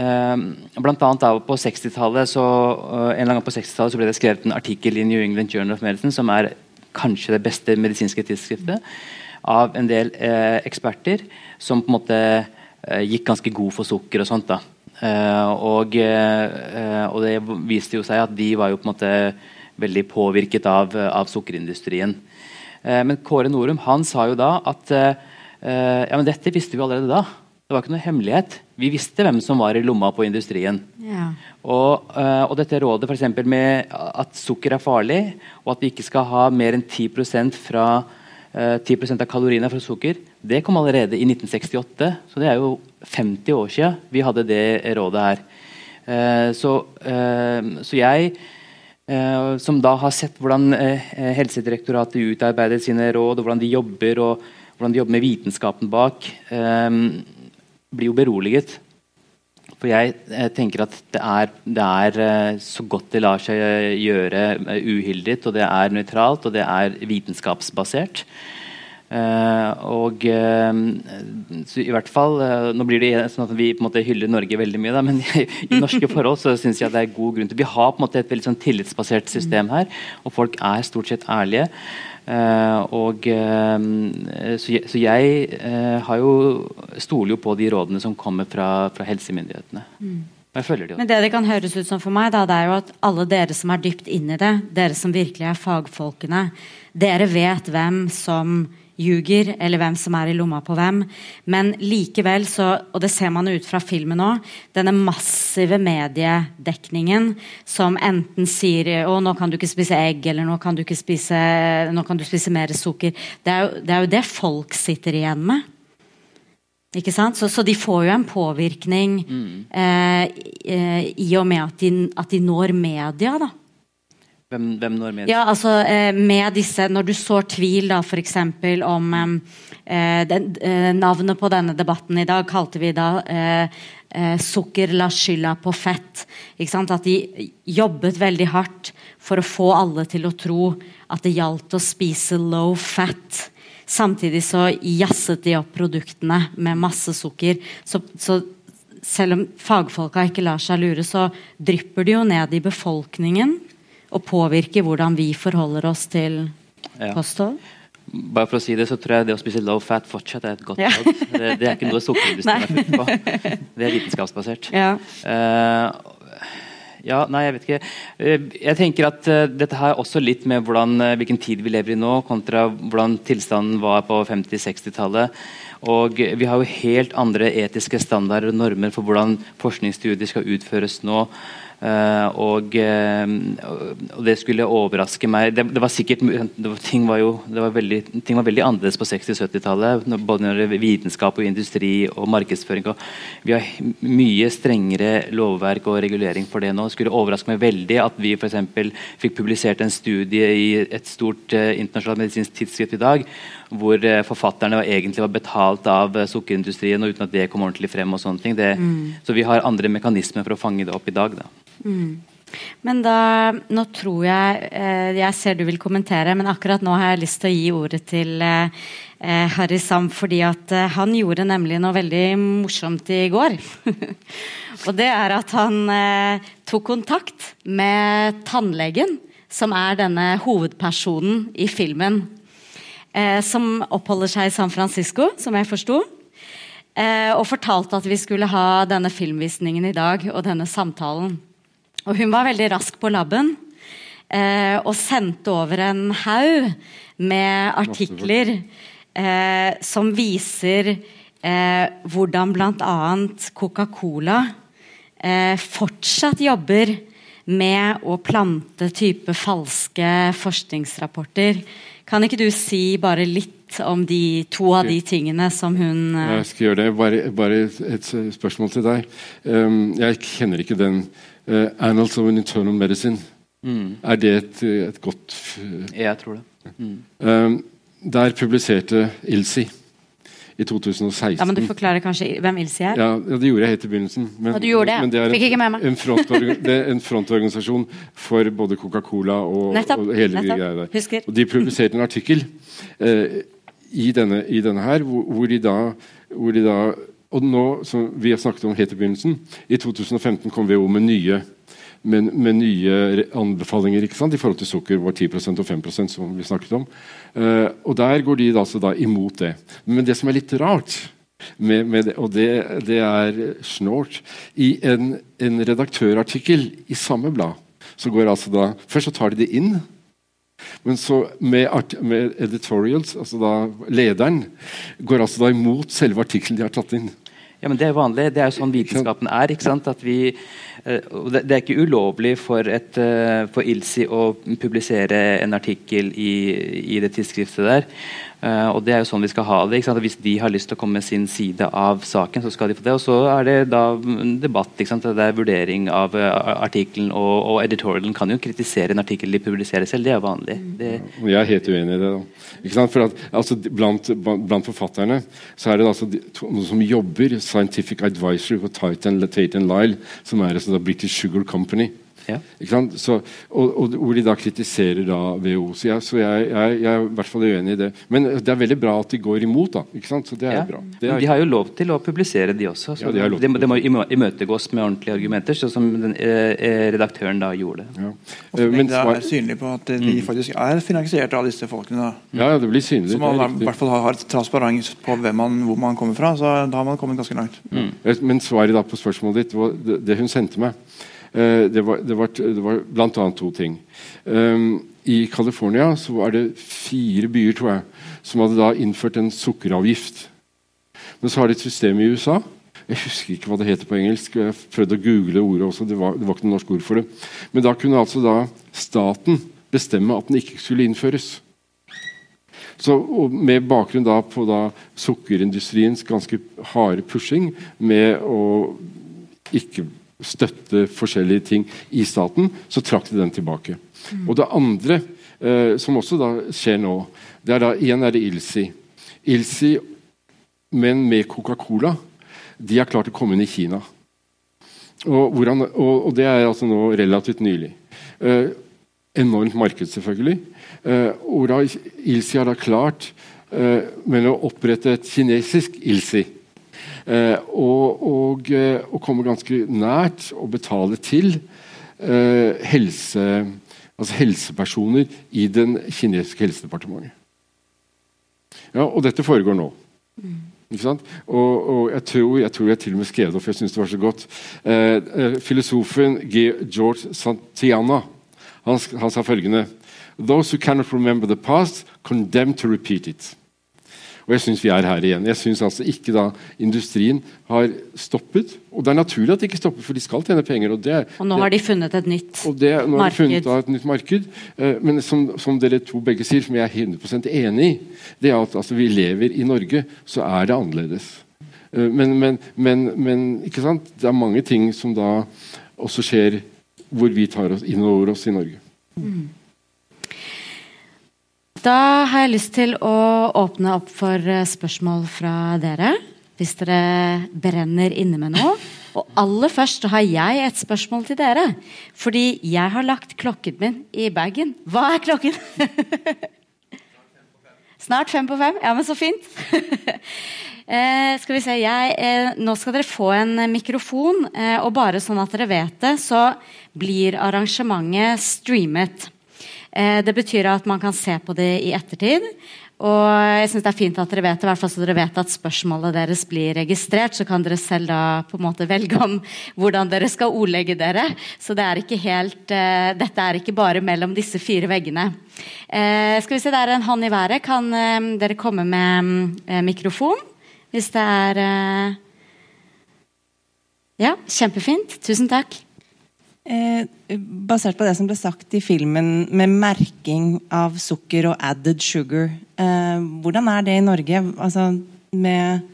uh, blant annet da på 60-tallet så, en gang på 60-tallet så ble det skrevet en artikkel i New England Journal of Medicine, som er kanskje det beste medisinske tidsskriftet, av en del eksperter som på en måte gikk ganske god for sukker og sånt. da. Og, og det viste jo seg at de var jo på en måte veldig påvirket av, av sukkerindustrien. Eh, men Kåre Norum han sa jo da at eh, ja, men dette visste vi allerede da. Det var ikke noe hemmelighet. Vi visste hvem som var i lomma på industrien. Ja. Og, eh, og, dette rådet for med at sukker er farlig, og at vi ikke skal ha mer enn 10% fra 10% av kaloriene fra sukker, det kom allerede i 1968. Så det er jo 50 år siden vi hadde det rådet her. Så, så jeg Eh, som da har sett hvordan eh, Helsedirektoratet utarbeider sine råd, og hvordan de jobber, og hvordan de jobber med vitenskapen bak, eh, blir jo beroliget. For jeg, jeg tenker at det er, det er, så godt det lar seg gjøre uhildet, og det er nøytralt, og det er vitenskapsbasert. Uh, og uh, i hvert fall uh, Nå blir det sånn at vi på en måte hyller Norge veldig mye, da, men i, i norske forhold så syns jeg det er god grunn til Vi har på en måte et veldig sånn tillitsbasert system her, og folk er stort sett ærlige. Og så, jeg, så jeg har jo stoler jo på de rådene som kommer fra, fra helsemyndighetene. Mm. Men det det kan høres ut som for meg, da, det er jo at alle dere som er dypt inn i det, dere som virkelig er fagfolkene, dere vet hvem som ljuger, eller hvem som er i lomma på hvem. Men likevel, så, og det ser man ut fra filmen òg, denne massive mediedekningen som enten sier å, nå kan du ikke spise egg, eller nå kan du ikke spise, nå kan du spise mer sukker. Det er, jo, det er jo det folk sitter igjen med. Ikke sant? Så, så de får jo en påvirkning mm. eh, eh, i og med at de, at de når media. da. Hvem, hvem når med? Ja, altså eh, med disse, Når du sår tvil da f.eks. om eh, den, eh, Navnet på denne debatten i dag kalte vi da eh, eh, 'Sukker la skylda på fett'. At de jobbet veldig hardt for å få alle til å tro at det gjaldt å spise low fat. Samtidig så jazzet de opp produktene med masse sukker. Så, så selv om fagfolka ikke lar seg lure, så drypper det jo ned i befolkningen og påvirke hvordan vi forholder oss til ja. kosthold? Bare for å si Det så tror jeg det å spise low fat fortsatt er et godt råd. Ja. det, det, er ikke noe sukkerindustrien har funnet på. Det er vitenskapsbasert. Ja. Uh, ja, nei, jeg vet ikke. Uh, jeg tenker at uh, dette har også litt med hvordan, hvilken tid vi lever i nå, kontra hvordan tilstanden var på 50-60-tallet. Og vi har jo helt andre etiske standarder og normer for hvordan forskningsstudier skal utføres nå. Uh, og, uh, og, det skulle overraske meg Det, det var sikkert det var, ting, var jo, var veldig, ting var veldig annerledes på 60-70-tallet. Både når det gjelder vitenskap og industri og markedsføring. Og vi har mye strengere lovverk og regulering for det nå. Det skulle overraske meg veldig at vi for fikk publisert en studie i et stort uh, internasjonalt medisinsk tidsskrift i dag hvor forfatterne egentlig var betalt av sukkerindustrien, og uten at det kom ordentlig frem. og sånne ting. Det, mm. Så vi har andre mekanismer for å fange det opp i dag. da. Mm. Men da Nå tror jeg eh, Jeg ser du vil kommentere, men akkurat nå har jeg lyst til å gi ordet til eh, eh Harry Sam, fordi at eh, han gjorde nemlig noe veldig morsomt i går. og det er at han eh, tok kontakt med tannlegen, som er denne hovedpersonen i filmen. Eh, som oppholder seg i San Francisco, som jeg forsto. og fortalte at vi skulle ha denne filmvisningen i dag og denne samtalen. Og hun var veldig rask på labben eh, og sendte over en haug med artikler eh, som viser eh, hvordan bl.a. Coca-Cola eh, fortsatt jobber med å plante type falske forskningsrapporter. Kan ikke du si bare litt om de to av de tingene som hun eh, Jeg skal gjøre det. Bare, bare et spørsmål til deg. Um, jeg kjenner ikke den Uh, Annals of an Internal Medicine. Mm. Er det et, et godt Jeg tror det. Mm. Um, der publiserte Ilsi i 2016 Ja, men Du forklarer kanskje hvem Ilsi er? Ja, ja, det gjorde jeg helt i begynnelsen. Men, og du gjorde det, men det Fikk ikke med meg. en, det er en frontorganisasjon for både Coca-Cola og, Nettopp. og hele nettopp. greia der. Husker. Og de publiserte en artikkel eh, i, denne, i denne her, hvor, hvor, de da, hvor de da Og nå, som vi har snakket om helt i begynnelsen, i 2015 kom WHO med nye med, med nye anbefalinger ikke sant? i forhold til sukker var 10% og 5% som vi snakket om. Uh, og der går de da, altså da imot det. Men det som er litt rart, med, med det, og det, det er snort I en, en redaktørartikkel i samme blad så går altså da Først så tar de det inn. Men så med, art, med editorials, altså da lederen, går altså da imot selve artikkelen de har tatt inn. Ja, men Det er vanlig. Det er jo sånn vitenskapen er. ikke sant? At vi, det, det er ikke ulovlig for, et, eh, for ILSI å publisere en artikkel i, i det tidsskriftet der. Eh, og det er jo sånn vi skal ha det. Hvis de har lyst til å komme med sin side av saken, så skal de få det. Og så er det da en debatt. Det er vurdering av artikkelen, og, og editorialen kan jo kritisere en artikkel de publiserer selv. Det er vanlig. Det, jeg er helt uenig i det. For at, altså, blant, blant forfatterne så er det altså de, noen som jobber Scientific Advisory for Titan, Tate and Lyle, som er altså da British Sugar Company. Ja. Ikke sant? Så, og, og Hvor de da kritiserer da WHO. Så, jeg, så jeg, jeg, jeg er i hvert fall uenig i det. Men det er veldig bra at de går imot. da, ikke sant? Så det er Ja. bra. Det er, de har jo lov til å publisere, de også. Så Ja, de har lov det, til må- imøtegås med ordentlige argumenter, sånn som den, eh, redaktøren da gjorde. ja. Og så Eh, Men det er synlig på at de faktisk er finansiert av disse folkene. da. ja, ja, det blir synlig. Så er man i hvert fall har et transparens på hvem man, hvor man kommer fra. så Da har man kommet ganske langt. Mm. Men svaret da på spørsmålet ditt, det, det hun sendte meg, eh, det var, det var, det var bl.a. to ting. Um, I California var det fire byer tror jeg, som hadde da innført en sukkeravgift. Men så har de et system i USA. Jeg husker ikke hva det heter på engelsk. Jeg prøvde å google ordet også. Det var, det var ikke noe norsk ord for det. Men da kunne altså da staten bestemme at den ikke skulle innføres. Så, med bakgrunn da på da sukkerindustriens ganske harde pushing med å ikke støtte forskjellige ting i staten, så trakk de den tilbake. Og det andre, eh, som også da skjer nå, det er da igjen er det Ilsi. Ilsi, men med Coca-Cola, de har klart å komme inn i Kina. Og, hvordan, og, og det er altså nå relativt nylig. Eh, enormt marked, selvfølgelig. Eh, da Ilsi har da klart eh, med å opprette et kinesisk Ilsi. Eh, og, og, eh, og komme ganske nært og betale til eh, helse, altså helsepersoner i den kinesiske helsedepartementet. Ja, og dette foregår nå. Ikke sant? Og, og jeg, tror, jeg tror jeg til og med skrev det opp, for jeg syns det var så godt. Eh, eh, filosofen George Santiana han, han sa følgende Those who cannot remember the past, condemn to repeat it. Og jeg syns vi er her igjen. Jeg synes altså ikke da industrien har stoppet. Og det er naturlig at de ikke stopper, for de skal tjene penger. Og, det, Og nå har de funnet et nytt og det, nå har de funnet da et nytt marked. Eh, men som, som dere to begge sier, som jeg er 100% enig i, det er at altså, vi lever i Norge, så er det annerledes. Eh, men, men, men, men ikke sant? det er mange ting som da også skjer hvor vi tar oss inn over oss i Norge. Da har jeg lyst til å åpne opp for eh, spørsmål fra dere. Hvis dere brenner inne med noe. Og aller først har jeg et spørsmål til dere. Fordi jeg har lagt klokken min i bagen. Hva er klokken? Snart fem på fem. Ja, men så fint. eh, skal vi se, jeg, eh, Nå skal dere få en mikrofon. Eh, og bare sånn at dere vet det, så blir arrangementet streamet. Eh, det betyr at man kan se på det i ettertid. Og jeg synes det er fint at dere vet det, hvert så dere vet at spørsmålet deres blir registrert. Så kan dere selv da på en måte velge om hvordan dere skal ordlegge dere. Så det er helt, uh, dette er ikke bare mellom disse fire veggene. Uh, skal vi se, det er en hånd i været. Kan uh, dere komme med mikrofon? Hvis det er Ja, kjempefint. Tusen takk. Eh, basert på det som ble sagt i filmen med merking av sukker og added sugar. Eh, hvordan er det i Norge? Altså, med,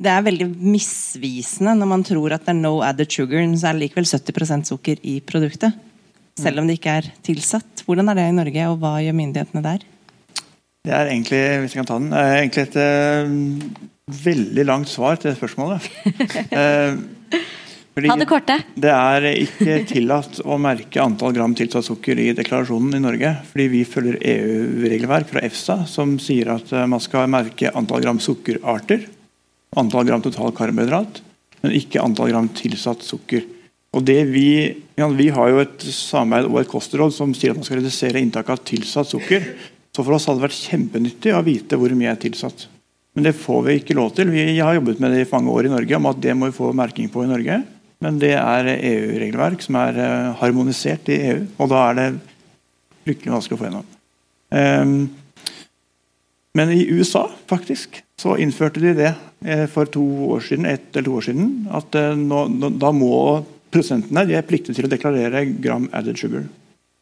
det er veldig misvisende når man tror at det er no added sugar, så er det likevel 70% sukker i produktet. selv om det ikke er tilsatt. Hvordan er det i Norge, og hva gjør myndighetene der? Det er egentlig hvis jeg kan ta den, er egentlig et uh, veldig langt svar til spørsmålet. uh, Ha det korte. Det er ikke tillatt å merke antall gram tilsatt sukker i deklarasjonen i Norge. Fordi vi følger EU-regelverk fra EFSA som sier at man skal merke antall gram sukkerarter, antall gram total karbohydrat, men ikke antall gram tilsatt sukker. Og det vi, ja, vi har jo et samarbeid og et kostråd som sier at man skal redusere inntaket av tilsatt sukker. Så for oss hadde det vært kjempenyttig å vite hvor mye er tilsatt. Men det får vi ikke lov til. Vi har jobbet med det i mange år i Norge om at det må vi få merking på i Norge. Men det er EU-regelverk som er uh, harmonisert i EU, og da er det fryktelig vanskelig å få gjennom. Um, men i USA faktisk, så innførte de det uh, for to år siden, ett eller to år siden. At uh, nå, da må prosentene de er pliktige til å deklarere gram added sugar.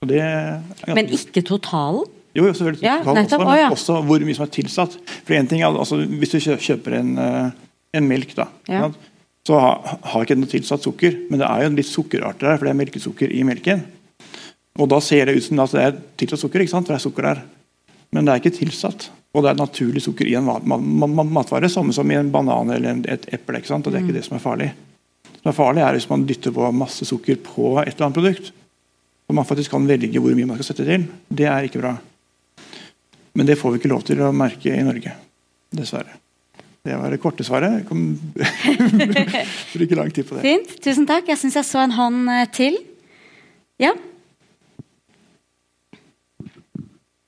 men ikke totalen? Jo, selvfølgelig totalen også, men ja. også hvor mye som er tilsatt. For en ting er, altså, Hvis du kjøper en, en melk, da, ja så har ikke noe tilsatt sukker. Men det er jo en litt sukkerarter der, for det er melkesukker i melken. Og Da ser det ut som det er tilsatt sukker, ikke sant? for det er sukker der. Men det er ikke tilsatt. Og det er naturlig sukker i en matvare, samme som i en banan eller et eple. ikke sant? Og Det er ikke det som er farlig. Det som er farlig, er hvis man dytter på masse sukker på et eller annet produkt. Og man faktisk kan velge hvor mye man skal sette til. Det er ikke bra. Men det får vi ikke lov til å merke i Norge. Dessverre. Det var det korte svaret. Jeg kom bruke lang tid på det. Fint. Tusen takk. Jeg syns jeg så en hånd eh, til. Ja?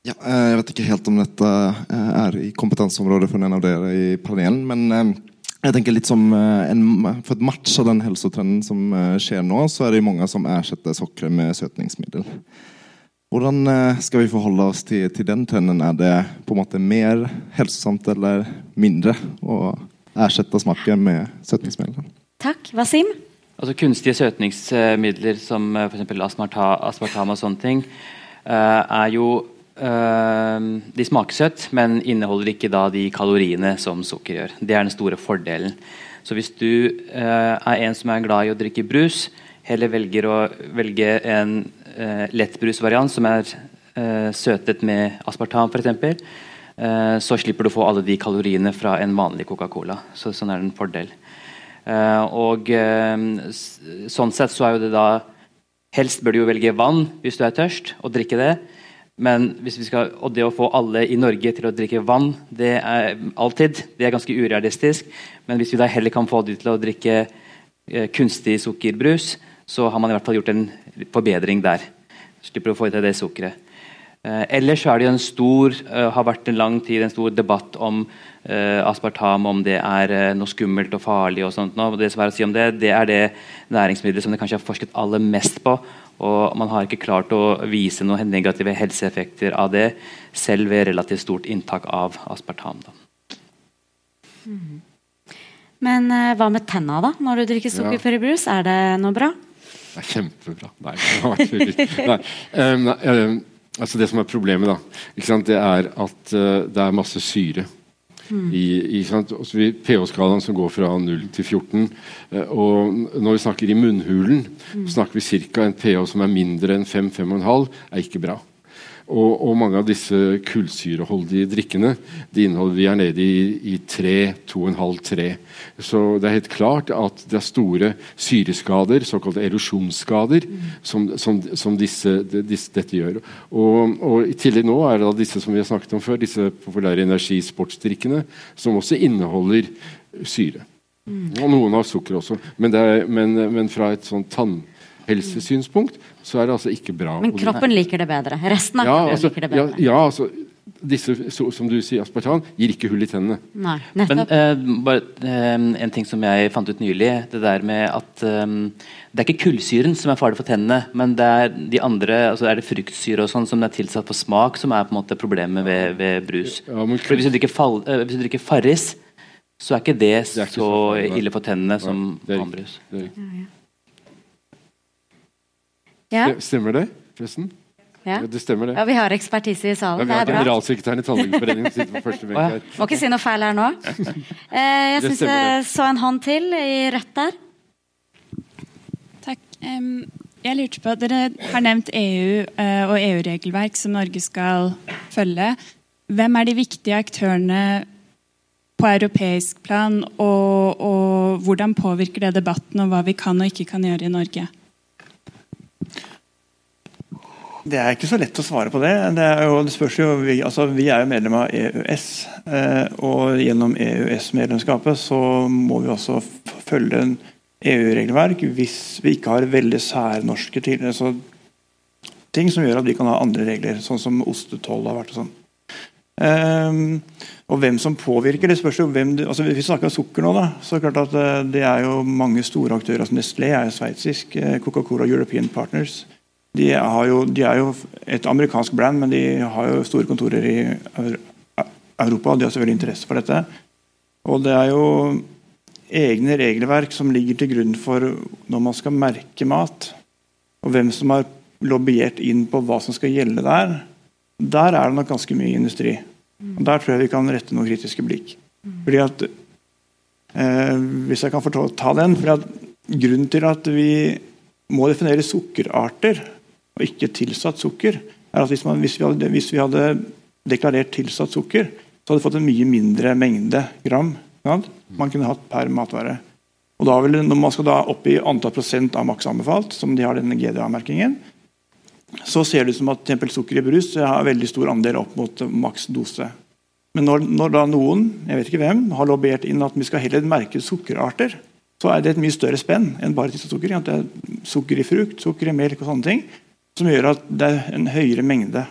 Ja, eh, jeg vet ikke helt om dette eh, er i kompetanseområdet for en av dere i panelen, men jeg tenker litt som en, For match av den helsetrenden som skjer nå, så er det mange som ersetter sokker med søtningsmiddel. Hvordan skal vi forholde oss til, til, den trenden? Er det på en måte mer helsesamt eller mindre å erstatte smaken med søtningsmidler? Takk. Wasim? Altså Kunstige søtningsmidler som f.eks. aspartam og sånne ting, er jo De smaker søtt, men inneholder ikke da de kaloriene som sukker gjør. Det er den store fordelen. Så hvis du er en som er glad i å drikke brus, heller velger å velge en eh, lettbrusvariant som er eh, søtet med aspartam f.eks., eh, så slipper du å få alle de kaloriene fra en vanlig Coca-Cola. Så, sånn er det en fordel. Eh, og sånn sett så er jo det da Helst bør du jo velge vann hvis du er tørst, og drikke det. Men skal, og det å få alle i Norge til å drikke vann, det er alltid det er ganske urealistisk. Men hvis vi da heller kan få de til å drikke kunstig sukkerbrus, så har man i hvert fall gjort en forbedring der. Slipper å få i seg det sukkeret. Eh, ellers er det jo en stor, eh, har vært en lang tid en stor debatt om eh, aspartam, om det er uh, noe skummelt og farlig. og sånt. Nå, det som er å si om det, det er det næringsmiddelet som det kanskje har forsket aller mest på. Og man har ikke klart å vise noen negative helseeffekter av det, selv ved relativt stort inntak av aspartam. Mm. Men hva med tenna, da, når du drikker sukkerfri brus? Er det noe bra? Det er kjempebra. Nei, nei, um, nei um, altså Det som er problemet, da, det er at uh, det er masse syre. Mm. I, i pH-skalaen som går fra 0 til 14. Uh, og når vi snakker i munnhulen, mm. snakker vi ca. en pH som er mindre enn 5-5,5. er ikke bra. Og, og, mange av disse kullsyreholdige drikkene de inneholder vi er nede i, i 3, 2,5-3. Så det er helt klart at det er store syreskader, såkalte erosjonsskader, som, som, som disse, disse, dette gjør. Og, og, I tillegg nå er det disse som vi har snakket om før, disse populære energisportsdrikkene, som også inneholder syre. Og noen har sukker også. Men, er, men, men fra et sånn tann helsesynspunkt, så er det altså ikke bra. Men kroppen liker det bedre? Resten av ja, kroppen altså, liker det bedre? Ja, ja altså disse, som du sier, aspartan gir ikke hull i tennene. Nei, Men eh, bare, eh, en ting som jeg fant ut nylig, det der med at eh, det er ikke kullsyren som er farlig for tennene, men det er de andre, altså er det fruktsyre og sånn som er tilsatt på smak, som er på en måte problemet ved, ved brus. Ja, for hvis du drikker, fall, eh, hvis du drikker Farris, så er ikke det, det er ikke så, så ille for tennene som annen brus. Det er ikke. Ja. Stemmer det, forresten? Ja. Det stemmer, det. Ja, Vi har ekspertise i salen. Ja, vi har generalsekretæren i Tannlegeforeningen sitter på første benk her. Må ikke si noe feil her nå. Eh, jeg syns jeg så en hånd til i rødt der. Takk. Jeg lurte på, Dere har nevnt EU eh, og EU-regelverk som Norge skal følge. Hvem er de viktige aktørene på europeisk plan, og, og hvordan påvirker det debatten om hva vi kan og ikke kan gjøre i Norge? Det er ikke så lett å svare på det. det, jo, det spørs jo, vi, altså, vi er jo medlem av EØS. Eh, og gjennom EØS-medlemskapet så må vi også følge en EU-regelverk hvis vi ikke har veldig særnorske til, altså, ting som gjør at vi kan ha andre regler, sånn som ostetoll har vært. og sånn. Um, og hvem som påvirker, det spørs jo hvem du, altså vi snakker om sukker nå, da, så er det klart at eh, det er jo mange store aktører. altså Nestlé er jo sveitsisk. Coca-Cola European Partners. De, jo, de, er jo et amerikansk brand, men de har jo store kontorer i Europa. De har selvfølgelig interesse for dette. Og det er jo egne regelverk som ligger til grunn for når man skal merke mat, og hvem som har lobbyert inn på hva som skal gjelde der, der er det nok ganske mye industri. Og Der tror jeg vi kan rette noen kritiske blikk. Fordi at, eh, Hvis jeg kan få ta den for Grunnen til at vi må definere sukkerarter og ikke tilsatt sukker, er at hvis, man, hvis, vi hadde, hvis, vi hadde, deklarert tilsatt sukker, så hadde vi fått en mye mindre mengde gram man kunne hatt per matvare. Og da vil, Når man skal da opp i antall prosent av maks anbefalt, som de har denne GDA-merkingen, så ser det ut som at sukker i brus har veldig stor andel opp mot maks dose. Men når, når, da noen jeg vet ikke hvem, har lobbyert inn at vi skal heller merke sukkerarter, så er det et mye større spenn enn bare tilsatt sukker. Er sukker i frukt, sukker i melk og sånne ting, som gjør at det er en høyere mengde.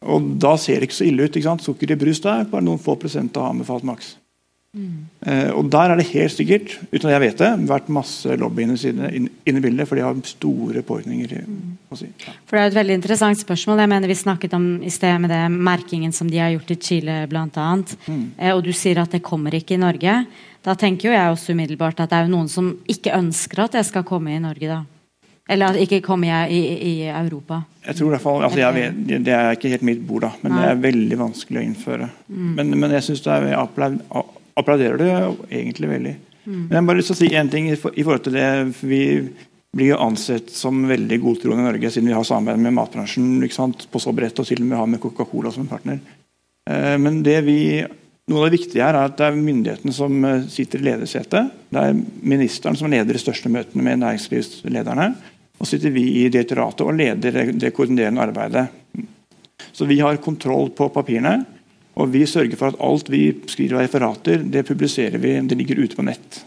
Og Da ser det ikke så ille ut. ikke sant? Sukker i brus der, bare noen få prosent av anbefalt maks. Uh, og Der er det helt sikkert uten at jeg vet det, vært masse lobby inne i bildet, for de har store påvirkninger. Mm. Si. Ja. For Det er et veldig interessant spørsmål. Jeg mener Vi snakket om i sted med det merkingen som de har gjort i Chile bl.a. Mm. Eh, og du sier at det kommer ikke i Norge. Da tenker jo jeg også umiddelbart at det er jo noen som ikke ønsker at det skal komme i Norge. da. Eller at ikke kommer jeg i, i, Europa. Jeg tror i hvert fall, altså jeg, Det er ikke helt mitt bord, da, men Nei. det er veldig vanskelig å innføre. Mm. Men, men, jeg syns er applaud applauderer det egentlig veldig. Mm. Men jeg har bare lyst til å si en ting i, forhold til det. Vi blir jo ansett som veldig godtroende i Norge, siden vi har samarbeid med matbransjen på så bredt, og til og med har med Coca-Cola som partner. Eh, men det vi, noe av det viktige her er at det er myndighetene som eh, sitter i ledersetet. Det er ministeren som leder de største møtene med næringslivslederne. Og sitter vi i direktoratet og leder det koordinerende arbeidet. Så vi har kontroll på papirene. Og Vi sørger for at alt vi skriver av referater, det publiserer vi, det ligger ute på nett.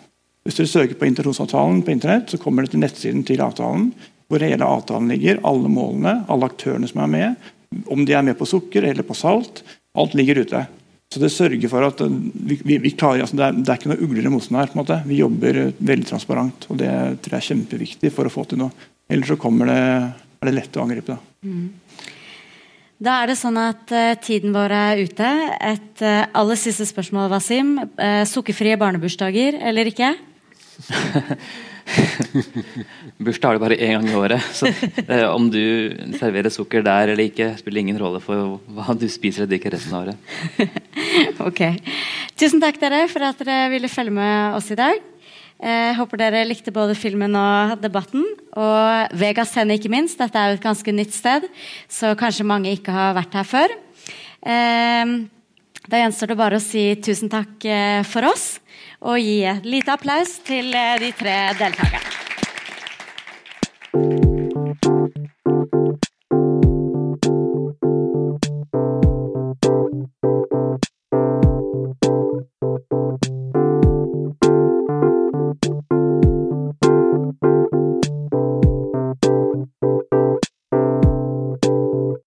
Hvis dere søker på intensjonsavtalen på internett, så kommer det til nettsiden til avtalen, hvor hele avtalen ligger. Alle målene, alle aktørene som er med. Om de er med på sukker eller på salt. Alt ligger ute. Så det sørger for at vi, vi, vi klarer, altså det, er, det, er, ikke noe ugler i mosen her. på en måte. Vi jobber veldig transparent, og det tror jeg er kjempeviktig for å få til noe. Ellers så kommer det, er det lett å angripe. da. Mm. Da er det sånn at uh, tiden vår er ute. Et uh, aller siste spørsmål, Wasim. Uh, sukkerfrie barnebursdager eller ikke? Bursdag har du bare én gang i året. Så om du serverer sukker der eller ikke, spiller ingen rolle for hva du spiser og drikker resten av året. ok. Tusen takk dere for at dere ville følge med oss i dag. Eh, håper dere likte både filmen og debatten. Og Vegas Scene, ikke minst. Dette er jo et ganske nytt sted, så kanskje mange ikke har vært her før. Eh, da gjenstår det bare å si tusen takk eh, for oss, og gi en liten applaus til eh, de tre deltakerne.